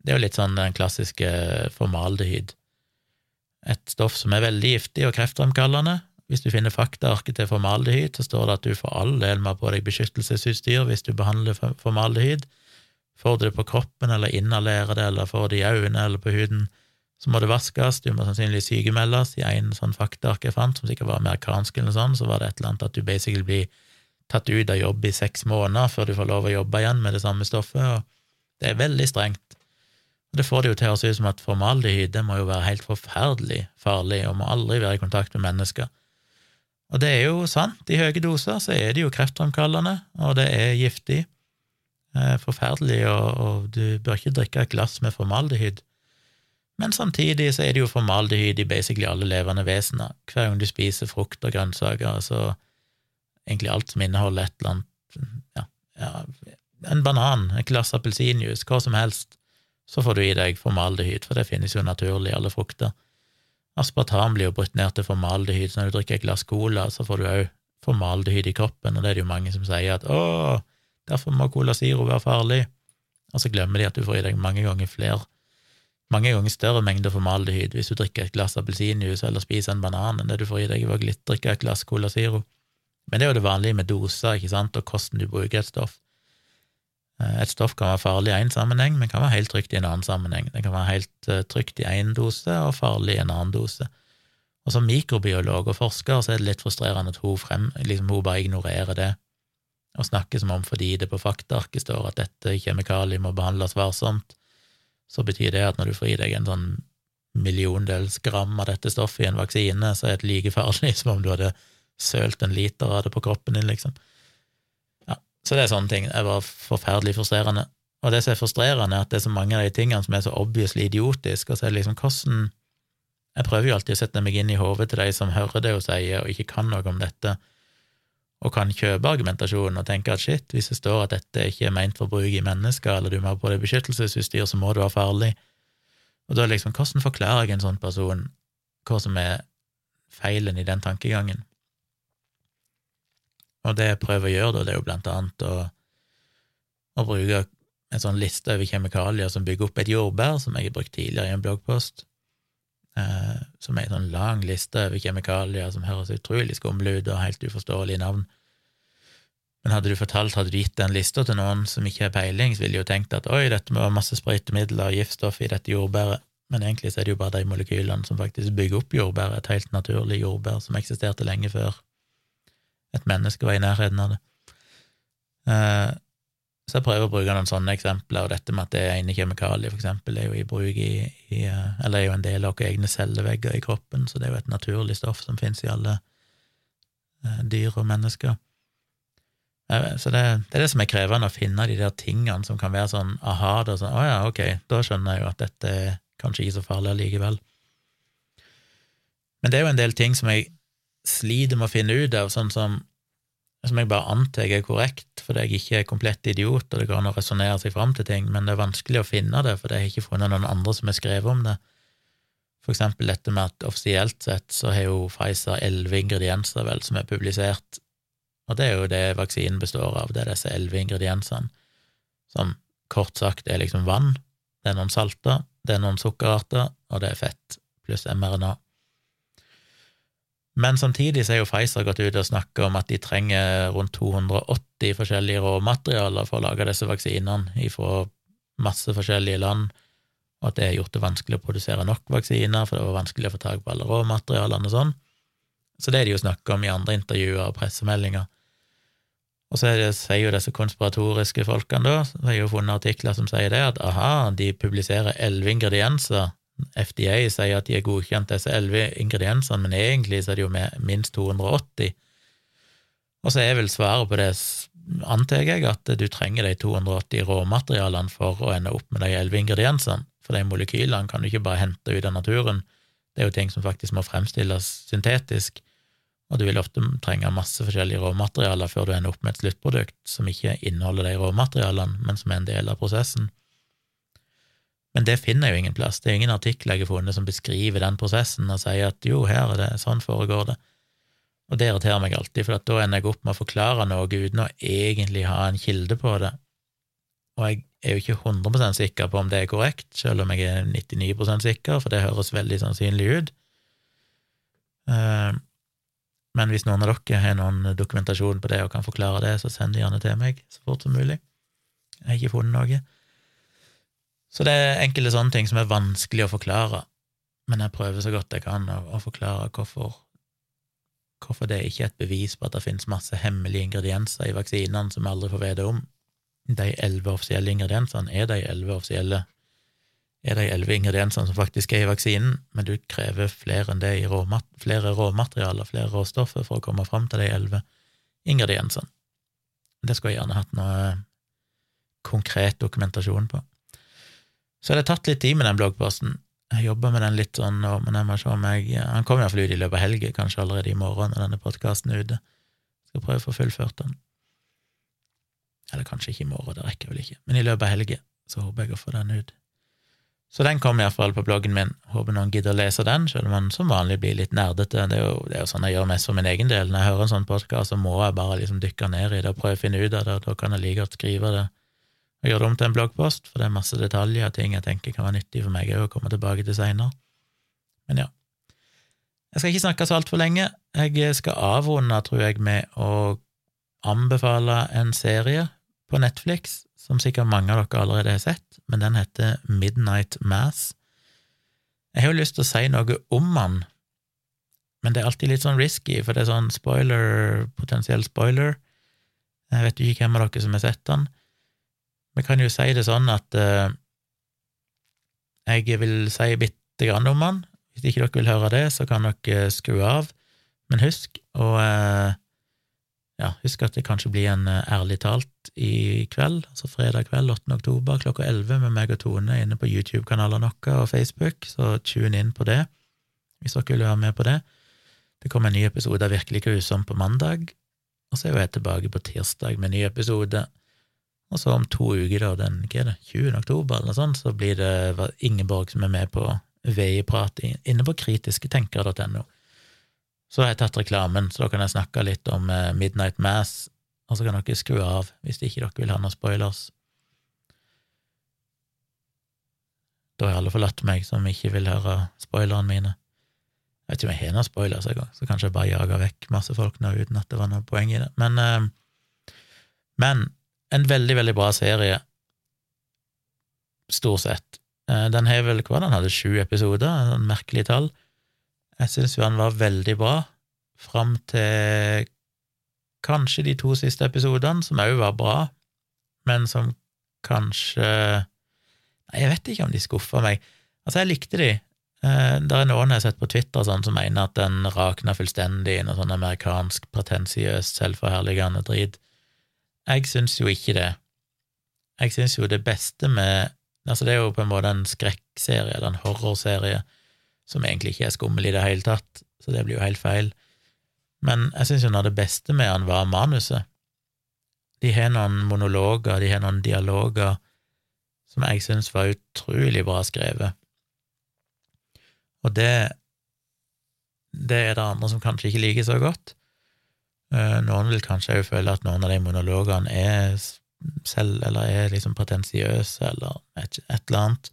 det er jo litt sånn den klassiske formaldehyd. Et stoff som er veldig giftig og kreftfremkallende. Hvis du finner faktaarket til formaldehyd, så står det at du for all del må ha på deg beskyttelsesutstyr hvis du behandler formaldehyd. Får du det på kroppen, eller inhalerer det, eller får det i øynene eller på huden, så må det vaskes, du må sannsynligvis sykemeldes. I en sånn faktaark jeg fant, som sikkert var amerikansk eller sånn, så var det et eller annet at du basically blir tatt ut av jobb i seks måneder før du får lov å jobbe igjen med det samme stoffet, og det er veldig strengt. Det får det jo til å se ut som at formaldehyd det må jo være helt forferdelig farlig og må aldri være i kontakt med mennesker. Og det er jo sant, i høye doser så er det jo kreftfremkallende, og det er giftig. Eh, forferdelig, og, og du bør ikke drikke et glass med formaldehyd. Men samtidig så er det jo formaldehyd i basically alle levende vesener. Hver gang du spiser frukt og grønnsaker, altså egentlig alt som inneholder et eller annet ja, ja, en banan, et glass appelsinjuice, hva som helst, så får du i deg formaldehyd, for det finnes jo naturlig i alle frukter. Aspartam blir jo brutt ned til formaldehyd, så når du drikker et glass cola, så får du òg formaldehyd i kroppen, og det er det jo mange som sier at å, derfor må Cola Ziro være farlig, og så glemmer de at du får i deg mange ganger flere mange ganger større mengder formaldehyd hvis du drikker et glass appelsinjuice eller spiser en banan enn det du får i deg ved å drikke et glass Cola siro. Men det er jo det vanlige med doser, ikke sant, og hvordan du bruker et stoff. Eh, et stoff kan være farlig i én sammenheng, men kan være helt trygt i en annen sammenheng. Det kan være helt uh, trygt i én dose og farlig i en annen dose. Og som mikrobiolog og forsker så er det litt frustrerende at hun, frem, liksom, hun bare ignorerer det, og snakker som om fordi det på faktaarket står at dette kjemikaliet må behandles varsomt, så betyr det at når du får i deg en sånn milliondels gram av dette stoffet i en vaksine, så er det like farlig (laughs) som om du hadde sølt en liter av det på kroppen din, liksom. Så det er sånne ting. Det var forferdelig frustrerende. Og det som er frustrerende, er at det er så mange av de tingene som er så obviously idiotiske, og så er det liksom hvordan Jeg prøver jo alltid å sette meg inn i hodet til de som hører det hun sier, og ikke kan noe om dette, og kan kjøpe argumentasjonen og tenke at shit, hvis det står at dette ikke er meint for bruk i mennesker, eller du må ha på deg beskyttelsesutstyr, så må du være farlig. Og da liksom, hvordan forklarer jeg en sånn person hva som er feilen i den tankegangen? Og det jeg prøver å gjøre, da, det er jo blant annet å, å bruke en sånn liste over kjemikalier som bygger opp et jordbær, som jeg har brukt tidligere i en bloggpost, eh, som er en sånn lang liste over kjemikalier som høres utrolig skumle ut og helt uforståelige navn. Men hadde du fortalt, hadde du gitt den lista til noen som ikke har peiling, så ville de jo tenkt at oi, dette må være masse sprøytemidler og giftstoff i dette jordbæret, men egentlig så er det jo bare de molekylene som faktisk bygger opp jordbæret, et helt naturlig jordbær som eksisterte lenge før et menneske var i nærheten av det. Eh, så jeg prøver å bruke noen sånne eksempler, og dette med at det ene kjemikaliet, for eksempel, er jo i bruk i, i eh, Eller er jo en del av våre egne cellevegger i kroppen, så det er jo et naturlig stoff som finnes i alle eh, dyr og mennesker. Eh, så det, det, er det som er krevende, å finne de der tingene som kan være sånn aha, da sånn å ja, ok, da skjønner jeg jo at dette er kanskje ikke så farlig allikevel. Men det er jo en del ting som jeg sliter med å finne ut av, sånn som som jeg bare antar er korrekt, fordi jeg ikke er komplett idiot, og det går an å resonnere seg fram til ting, men det er vanskelig å finne det, for jeg har ikke funnet noen andre som har skrevet om det. For eksempel dette med at offisielt sett så har jo Pfizer elleve ingredienser, vel, som er publisert, og det er jo det vaksinen består av, det er disse elleve ingrediensene, som kort sagt er liksom vann, det er noen salter, det er noen sukkerarter, og det er fett pluss mRNA. Men samtidig så er jo Pfizer gått ut og snakket om at de trenger rundt 280 forskjellige råmaterialer for å lage disse vaksinene fra masse forskjellige land, og at det har gjort det vanskelig å produsere nok vaksiner, for det var vanskelig å få tak på alle råmaterialene og sånn. Så det er de jo snakket om i andre intervjuer og pressemeldinger. Og så det, sier jo disse konspiratoriske folkene, da, så har jo funnet artikler som sier det, at aha, de publiserer elleve ingredienser FDA sier at de har godkjent disse elleve ingrediensene, men egentlig så er det jo med minst 280. Og så er vel svaret på det, antar jeg, at du trenger de 280 råmaterialene for å ende opp med de elleve ingrediensene, for de molekylene kan du ikke bare hente ut av naturen, det er jo ting som faktisk må fremstilles syntetisk, og du vil ofte trenge masse forskjellige råmaterialer før du ender opp med et sluttprodukt som ikke inneholder de råmaterialene, men som er en del av prosessen. Men det finner jeg jo ingen plass. Det er ingen artikler jeg har funnet som beskriver den prosessen og sier at jo, her er det, sånn foregår det. Og det irriterer meg alltid, for da ender jeg opp med å forklare noe uten å egentlig ha en kilde på det. Og jeg er jo ikke 100% sikker på om det er korrekt, selv om jeg er 99% sikker, for det høres veldig sannsynlig ut. Eh, men hvis noen av dere har noen dokumentasjon på det og kan forklare det, så send det gjerne til meg så fort som mulig. Jeg har ikke funnet noe. Så det er enkelte sånne ting som er vanskelig å forklare, men jeg prøver så godt jeg kan å, å forklare hvorfor, hvorfor det ikke er et bevis på at det finnes masse hemmelige ingredienser i vaksinene som vi aldri får vite om. De elleve offisielle ingrediensene er de elleve offisielle er de elleve ingrediensene som faktisk er i vaksinen, men du krever flere enn det i råmat flere råmaterialer, flere råstoffer, for å komme fram til de elleve ingrediensene. Det skulle jeg gjerne hatt noe konkret dokumentasjon på. Så det har tatt litt tid med den bloggposten. Jeg jobber med den litt sånn nå, men jeg må se om jeg Han kommer iallfall ut i løpet av helga, kanskje allerede i morgen når denne podkasten er ute. Skal prøve å få fullført den. Eller kanskje ikke i morgen, det rekker vel ikke, men i løpet av helga så håper jeg å få den ut. Så den kommer iallfall på bloggen min. Håper noen gidder å lese den, selv om man som vanlig blir litt nerdete. Det er jo, det er jo sånn jeg gjør mest for min egen del. Når jeg hører en sånn podkast, så må jeg bare liksom dykke ned i det og prøve å finne ut av det, og da kan jeg like godt skrive det og gjør det om til en bloggpost, for det er masse detaljer og ting jeg tenker kan være nyttig for meg å komme tilbake til seinere. Men ja. Jeg skal ikke snakke så altfor lenge. Jeg skal avrunde, tror jeg, med å anbefale en serie på Netflix som sikkert mange av dere allerede har sett, men den heter Midnight Mass. Jeg har jo lyst til å si noe om den, Men det er alltid litt sånn risky, for det er sånn spoiler, potensiell spoiler. Jeg vet jo ikke hvem av dere som har sett den. Vi kan jo si det sånn at eh, jeg vil si bitte grann om han. Hvis ikke dere vil høre det, så kan dere skru av. Men husk å eh, ja, husk at det kanskje blir en uh, ærlig talt i kveld, altså fredag kveld 8. oktober klokka 11 med meg og Tone inne på YouTube-kanalene våre og Facebook, så tune inn på det hvis dere vil være med på det. Det kommer en ny episode av Virkelig grusom på mandag, og så er jeg tilbake på tirsdag med en ny episode. Og så om to uker, da, den hva er det, 20. oktober, eller noe sånt, så blir det Ingeborg som er med på VI-prat inne på kritisketenkere.no. Så har jeg tatt reklamen, så da kan jeg snakke litt om eh, Midnight Mass, og så kan dere skru av hvis ikke dere vil ha noen spoilers. Da har alle forlatt meg som ikke vil høre spoilerne mine. Jeg vet ikke om jeg har noen spoilers engang, så kanskje jeg bare jager vekk masse folk nå uten at det var noe poeng i det. Men, uh, men en veldig, veldig bra serie, stort sett. Uh, den har vel hva, den hadde sju episoder, en merkelig tall. Jeg syns jo han var veldig bra, fram til kanskje de to siste episodene, som òg var bra, men som kanskje Nei, jeg vet ikke om de skuffa meg. Altså, jeg likte de, Eh, det er noen jeg har sett på Twitter sånn, som mener at den rakna fullstendig i noe sånn amerikansk pretensiøst, selvforherligende drit. Jeg syns jo ikke det. Jeg syns jo det beste med Altså, det er jo på en måte en skrekkserie, eller en horrorserie, som egentlig ikke er skummel i det hele tatt, så det blir jo helt feil. Men jeg syns jo noe av det beste med han var manuset. De har noen monologer, de har noen dialoger som jeg syns var utrolig bra skrevet. Og det, det er det andre som kanskje ikke liker så godt. Eh, noen vil kanskje òg føle at noen av de monologene er selv, eller er liksom pretensiøse, eller et, et, eller annet.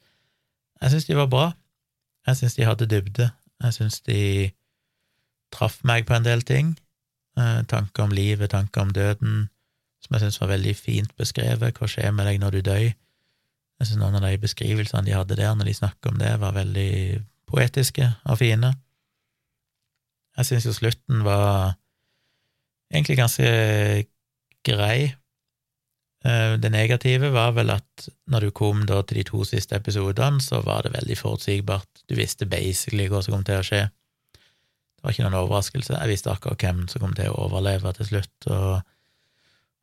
Jeg syns de var bra. Jeg syns de hadde dybde. Jeg syns de traff meg på en del ting. Eh, tanker om livet, tanker om døden, som jeg syns var veldig fint beskrevet. Hva skjer med deg når du dør? Jeg syns noen av de beskrivelsene de hadde der når de snakker om det, var veldig poetiske og fine. Jeg syns jo slutten var egentlig ganske grei. Eh, det negative var vel at når du kom til de to siste episodene, så var det veldig forutsigbart. Du visste basically hva som kom til å skje. Det var ikke noen overraskelse. Jeg visste akkurat hvem som kom til å overleve til slutt, og,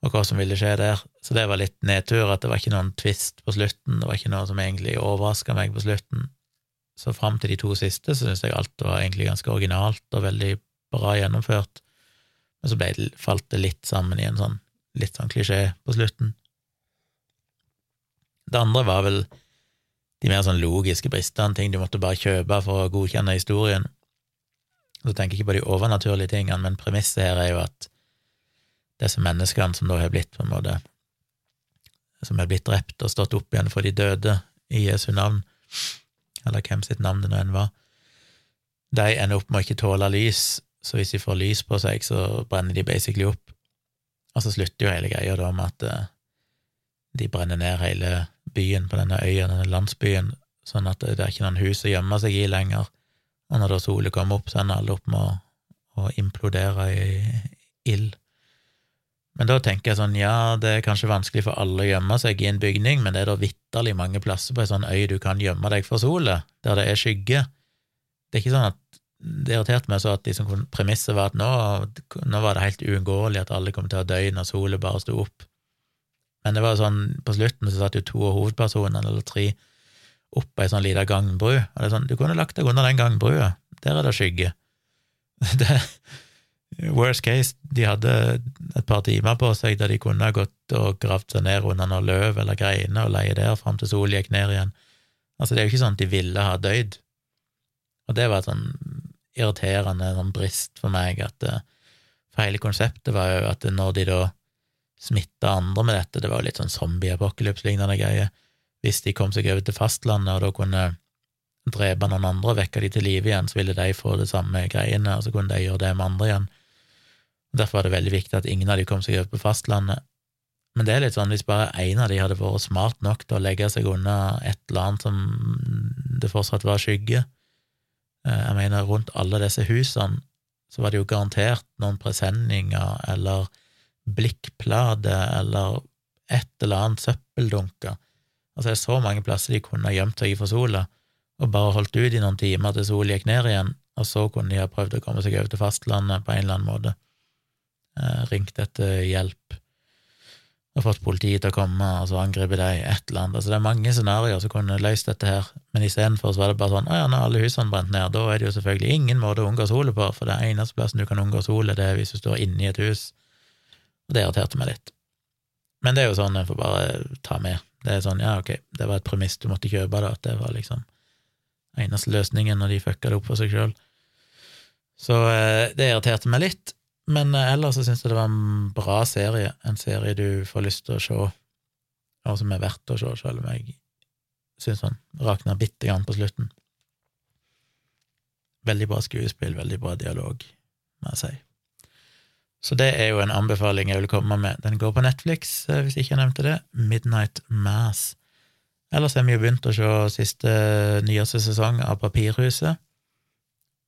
og hva som ville skje der. Så det var litt nedtur, at det var ikke noen twist på slutten. Det var ikke noe som egentlig overraska meg på slutten. Så fram til de to siste så syns jeg alt var egentlig ganske originalt og veldig bra gjennomført, men så det, falt det litt sammen i en sånn litt sånn klisjé på slutten. Det andre var vel de mer sånn logiske bristene, ting du måtte bare kjøpe for å godkjenne historien. Så tenker jeg ikke på de overnaturlige tingene, men premisset her er jo at disse menneskene som da har blitt på en måte som er blitt drept og stått opp igjen for de døde i Jesu navn, eller hvem sitt navn det nå enn var, de ender opp med å ikke tåle lys, så hvis de får lys på seg, så brenner de basically opp. Og så slutter jo hele greia da med at uh, de brenner ned hele byen på denne øya, denne landsbyen, sånn at det er ikke noen hus å gjemme seg i lenger. Og når da sola kommer opp, så ender alle opp med å, å implodere i ild. Men da tenker jeg sånn, ja, det er kanskje vanskelig for alle å gjemme seg i en bygning, men det er da vitterlig mange plasser på ei sånn øy du kan gjemme deg for sola, der det er skygge. Det er ikke sånn at det irriterte meg så at liksom, premisset var at nå, nå, var det helt uunngåelig at alle kom til å dø når sola bare sto opp. Men det var sånn, på slutten så satt jo to av hovedpersonene, eller tre, opp ei sånn lita gangbru, og det er sånn, du kunne lagt deg under den gangbrua, der er det skygge. (laughs) Det, Worst case, de hadde et par timer på seg der de kunne gått og gravd seg ned under noen løv eller greiner og leie der fram til sola gikk ned igjen. Altså, det er jo ikke sånn at de ville ha dødd. Og det var sånn irriterende sånn brist for meg, at det, for hele konseptet var jo at når de da smitta andre med dette, det var jo litt sånn zombie-apokalypse-lignende greier, hvis de kom seg over til fastlandet og da kunne drepe noen andre og vekke de til live igjen, så ville de få det samme greiene, og så kunne de gjøre det med andre igjen. Derfor var det veldig viktig at ingen av de kom seg over på fastlandet. Men det er litt sånn, hvis bare én av de hadde vært smart nok til å legge seg unna et eller annet som det fortsatt var skygge eh, Jeg mener, rundt alle disse husene så var det jo garantert noen presenninger eller blikkplater eller et eller annet søppeldunker. Altså, det er så mange plasser de kunne ha gjemt seg i for sola, og bare holdt ut i noen timer til sola gikk ned igjen, og så kunne de ha prøvd å komme seg over til fastlandet på en eller annen måte. Eh, ringt etter hjelp og fått politiet til å komme og så angripe deg, et eller annet. Altså, det er mange scenarioer som kunne løst dette her, men istedenfor var det bare sånn å ja, når alle husene brent ned, da er det jo selvfølgelig ingen måte å unngå solet på, for det eneste plassen du kan unngå solet, det er hvis du står inne i et hus, og det irriterte meg litt. Men det er jo sånn jeg får bare ta med. Det er sånn, ja, ok, det var et premiss du måtte kjøpe, da, at det var liksom eneste løsningen når de fucka det opp for seg sjøl. Så eh, det irriterte meg litt, men eh, ellers så syns jeg det var en bra serie, en serie du får lyst til å se, og som er verdt å se, selv om jeg syns han rakna bitte grann på slutten. Veldig bra skuespill, veldig bra dialog, må jeg si. Så det er jo en anbefaling jeg vil komme med. Den går på Netflix, eh, hvis ikke jeg nevnte det. Midnight Mass. Ellers har vi jo begynt å se siste nyeste sesong av Papirhuset,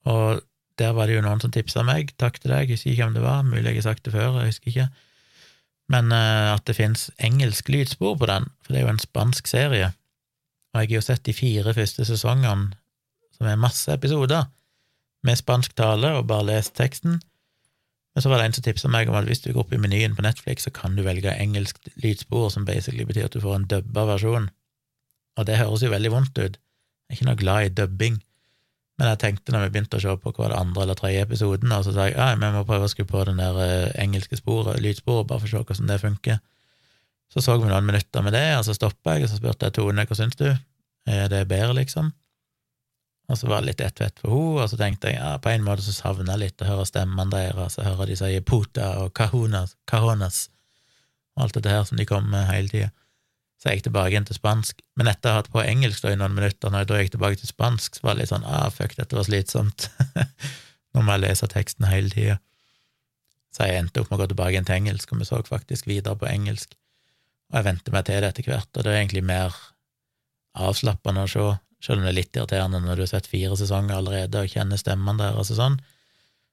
og der var det jo noen som tipsa meg, takk til deg, jeg husker ikke hvem det var, mulig jeg har sagt det før, jeg husker ikke, men uh, at det fins engelsk lydspor på den, for det er jo en spansk serie, og jeg har jo sett de fire første sesongene, som er masse episoder, med spansk tale, og bare lest teksten, men så var det en som tipsa meg om at hvis du går opp i menyen på Netflix, så kan du velge engelsk lydspor, som basically betyr at du får en dubba versjon, og det høres jo veldig vondt ut, jeg er ikke noe glad i dubbing, men jeg tenkte når vi begynte å se på hva det andre eller tredje episoden, og så sa jeg at vi må prøve å skru på den der eh, engelske sporet, lydsporet, bare for å se hvordan det funker. Så så vi noen minutter med det, og så stoppa jeg, og så spurte jeg Tone hva syns du, er det bedre, liksom? Og så var det litt ett vett for henne, og så tenkte jeg ja, på en måte så savner jeg litt å høre stemmene deres, og høre de sier puta og kahonas, kahonas, og alt dette her som de kommer med hele tida. Så jeg gikk tilbake igjen til spansk. Men etter å ha hatt på engelsk da i noen minutter, når jeg da gikk tilbake til spansk, så var det litt sånn ah, fuck, dette var slitsomt. (laughs) Nå må jeg lese teksten hele tida. Så jeg endte opp med å gå tilbake igjen til engelsk, og vi så faktisk videre på engelsk. Og jeg venter meg til det etter hvert, og det er egentlig mer avslappende å se, selv om det er litt irriterende når du har sett fire sesonger allerede og kjenner stemmene deres og sånn.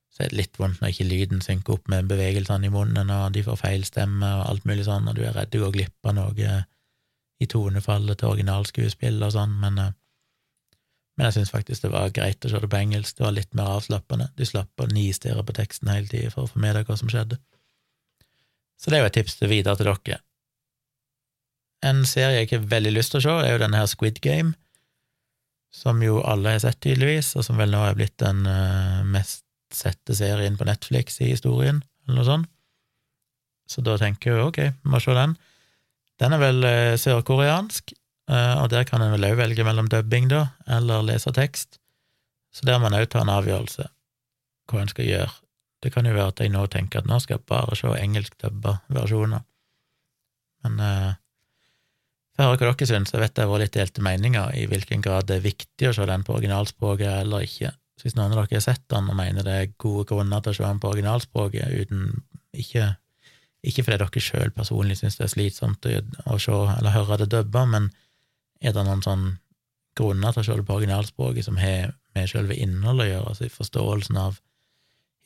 Så er det litt vondt når ikke lyden synker opp med bevegelsene i munnen, og de får feil stemme og alt mulig sånn, og du er redd du går glipp av noe i tonefallet til originalskuespill og sånn, men, eh, men jeg syns faktisk det var greit å se det på engelsk, det var litt mer avslappende, du slapp å nistirre på teksten hele tida for å få med deg hva som skjedde. Så det er jo et tips til videre til dere. En serie jeg ikke har veldig lyst til å se, er jo denne her Squid Game, som jo alle har sett, tydeligvis, og som vel nå er blitt den uh, mest sette serien på Netflix i historien, eller noe sånt. Så da tenker jeg ok, vi må se den. Den er vel eh, sørkoreansk, eh, og der kan en vel òg velge mellom dubbing, da, eller lese tekst. Så der må en òg ta en avgjørelse hva en skal gjøre. Det kan jo være at jeg nå tenker at nå skal jeg bare se engelskdubba versjoner. Men eh, å høre hva dere syns, jeg vet det har vært litt delte meninger i hvilken grad det er viktig å se den på originalspråket eller ikke. Så hvis noen av dere har sett den og mener det er gode grunner til å se den på originalspråket uten ikke ikke fordi dere sjøl personlig syns det er slitsomt å, se eller høre det dubba, men er det noen sånn grunner til å se det på originalspråket som har med selve innholdet å gjøre, altså i forståelsen av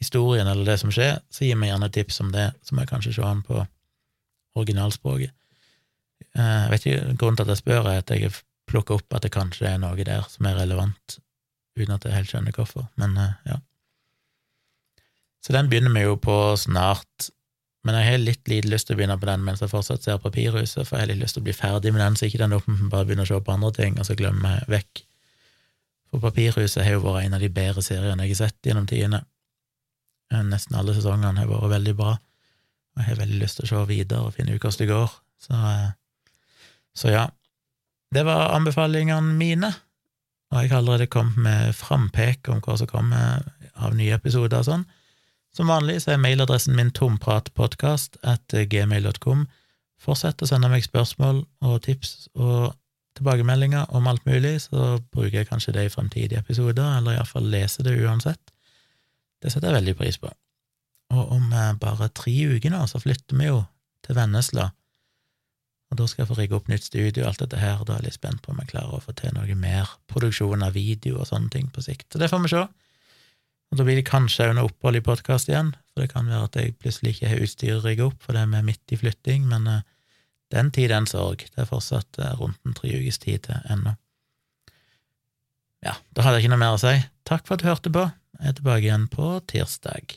historien eller det som skjer, så gi meg gjerne tips om det, så må jeg kanskje se den på originalspråket. Eh, jeg vet ikke, Grunnen til at jeg spør, er at jeg plukker opp at det kanskje er noe der som er relevant, uten at jeg helt skjønner hvorfor, men eh, ja. Så den begynner vi jo på snart, men jeg har litt lite lyst til å begynne på den mens jeg fortsatt ser Papirhuset, for jeg har litt lyst til å bli ferdig med den, så ikke den opp bare begynner å se på andre ting, og så glemmer jeg vekk. For Papirhuset har jo vært en av de bedre seriene jeg har sett gjennom tidene. Nesten alle sesongene har vært veldig bra, og jeg har veldig lyst til å se videre og finne ut hvordan det går. Så, eh, så ja. Det var anbefalingene mine, og jeg har allerede kommet med frampek om hva som kommer av nye episoder og sånn. Som vanlig så er mailadressen min tompratpodkast at gmail.com. Fortsett å sende meg spørsmål og tips og tilbakemeldinger om alt mulig, så bruker jeg kanskje det i fremtidige episoder, eller iallfall leser det uansett. Det setter jeg veldig pris på. Og om eh, bare tre uker nå, så flytter vi jo til Vennesla, og da skal jeg få rigge opp nytt studio og alt dette her, da er jeg litt spent på om jeg klarer å få til noe mer produksjon av video og sånne ting på sikt. Så det får vi se. Og da blir det kanskje under opphold i podkast igjen, for det kan være at jeg plutselig ikke har utstyret rigget opp, for det er vi midt i flytting, men uh, den tid, den sorg. Det er fortsatt uh, rundt en tre ukes tid til ennå. Ja, da hadde jeg ikke noe mer å si. Takk for at du hørte på. Jeg er tilbake igjen på tirsdag.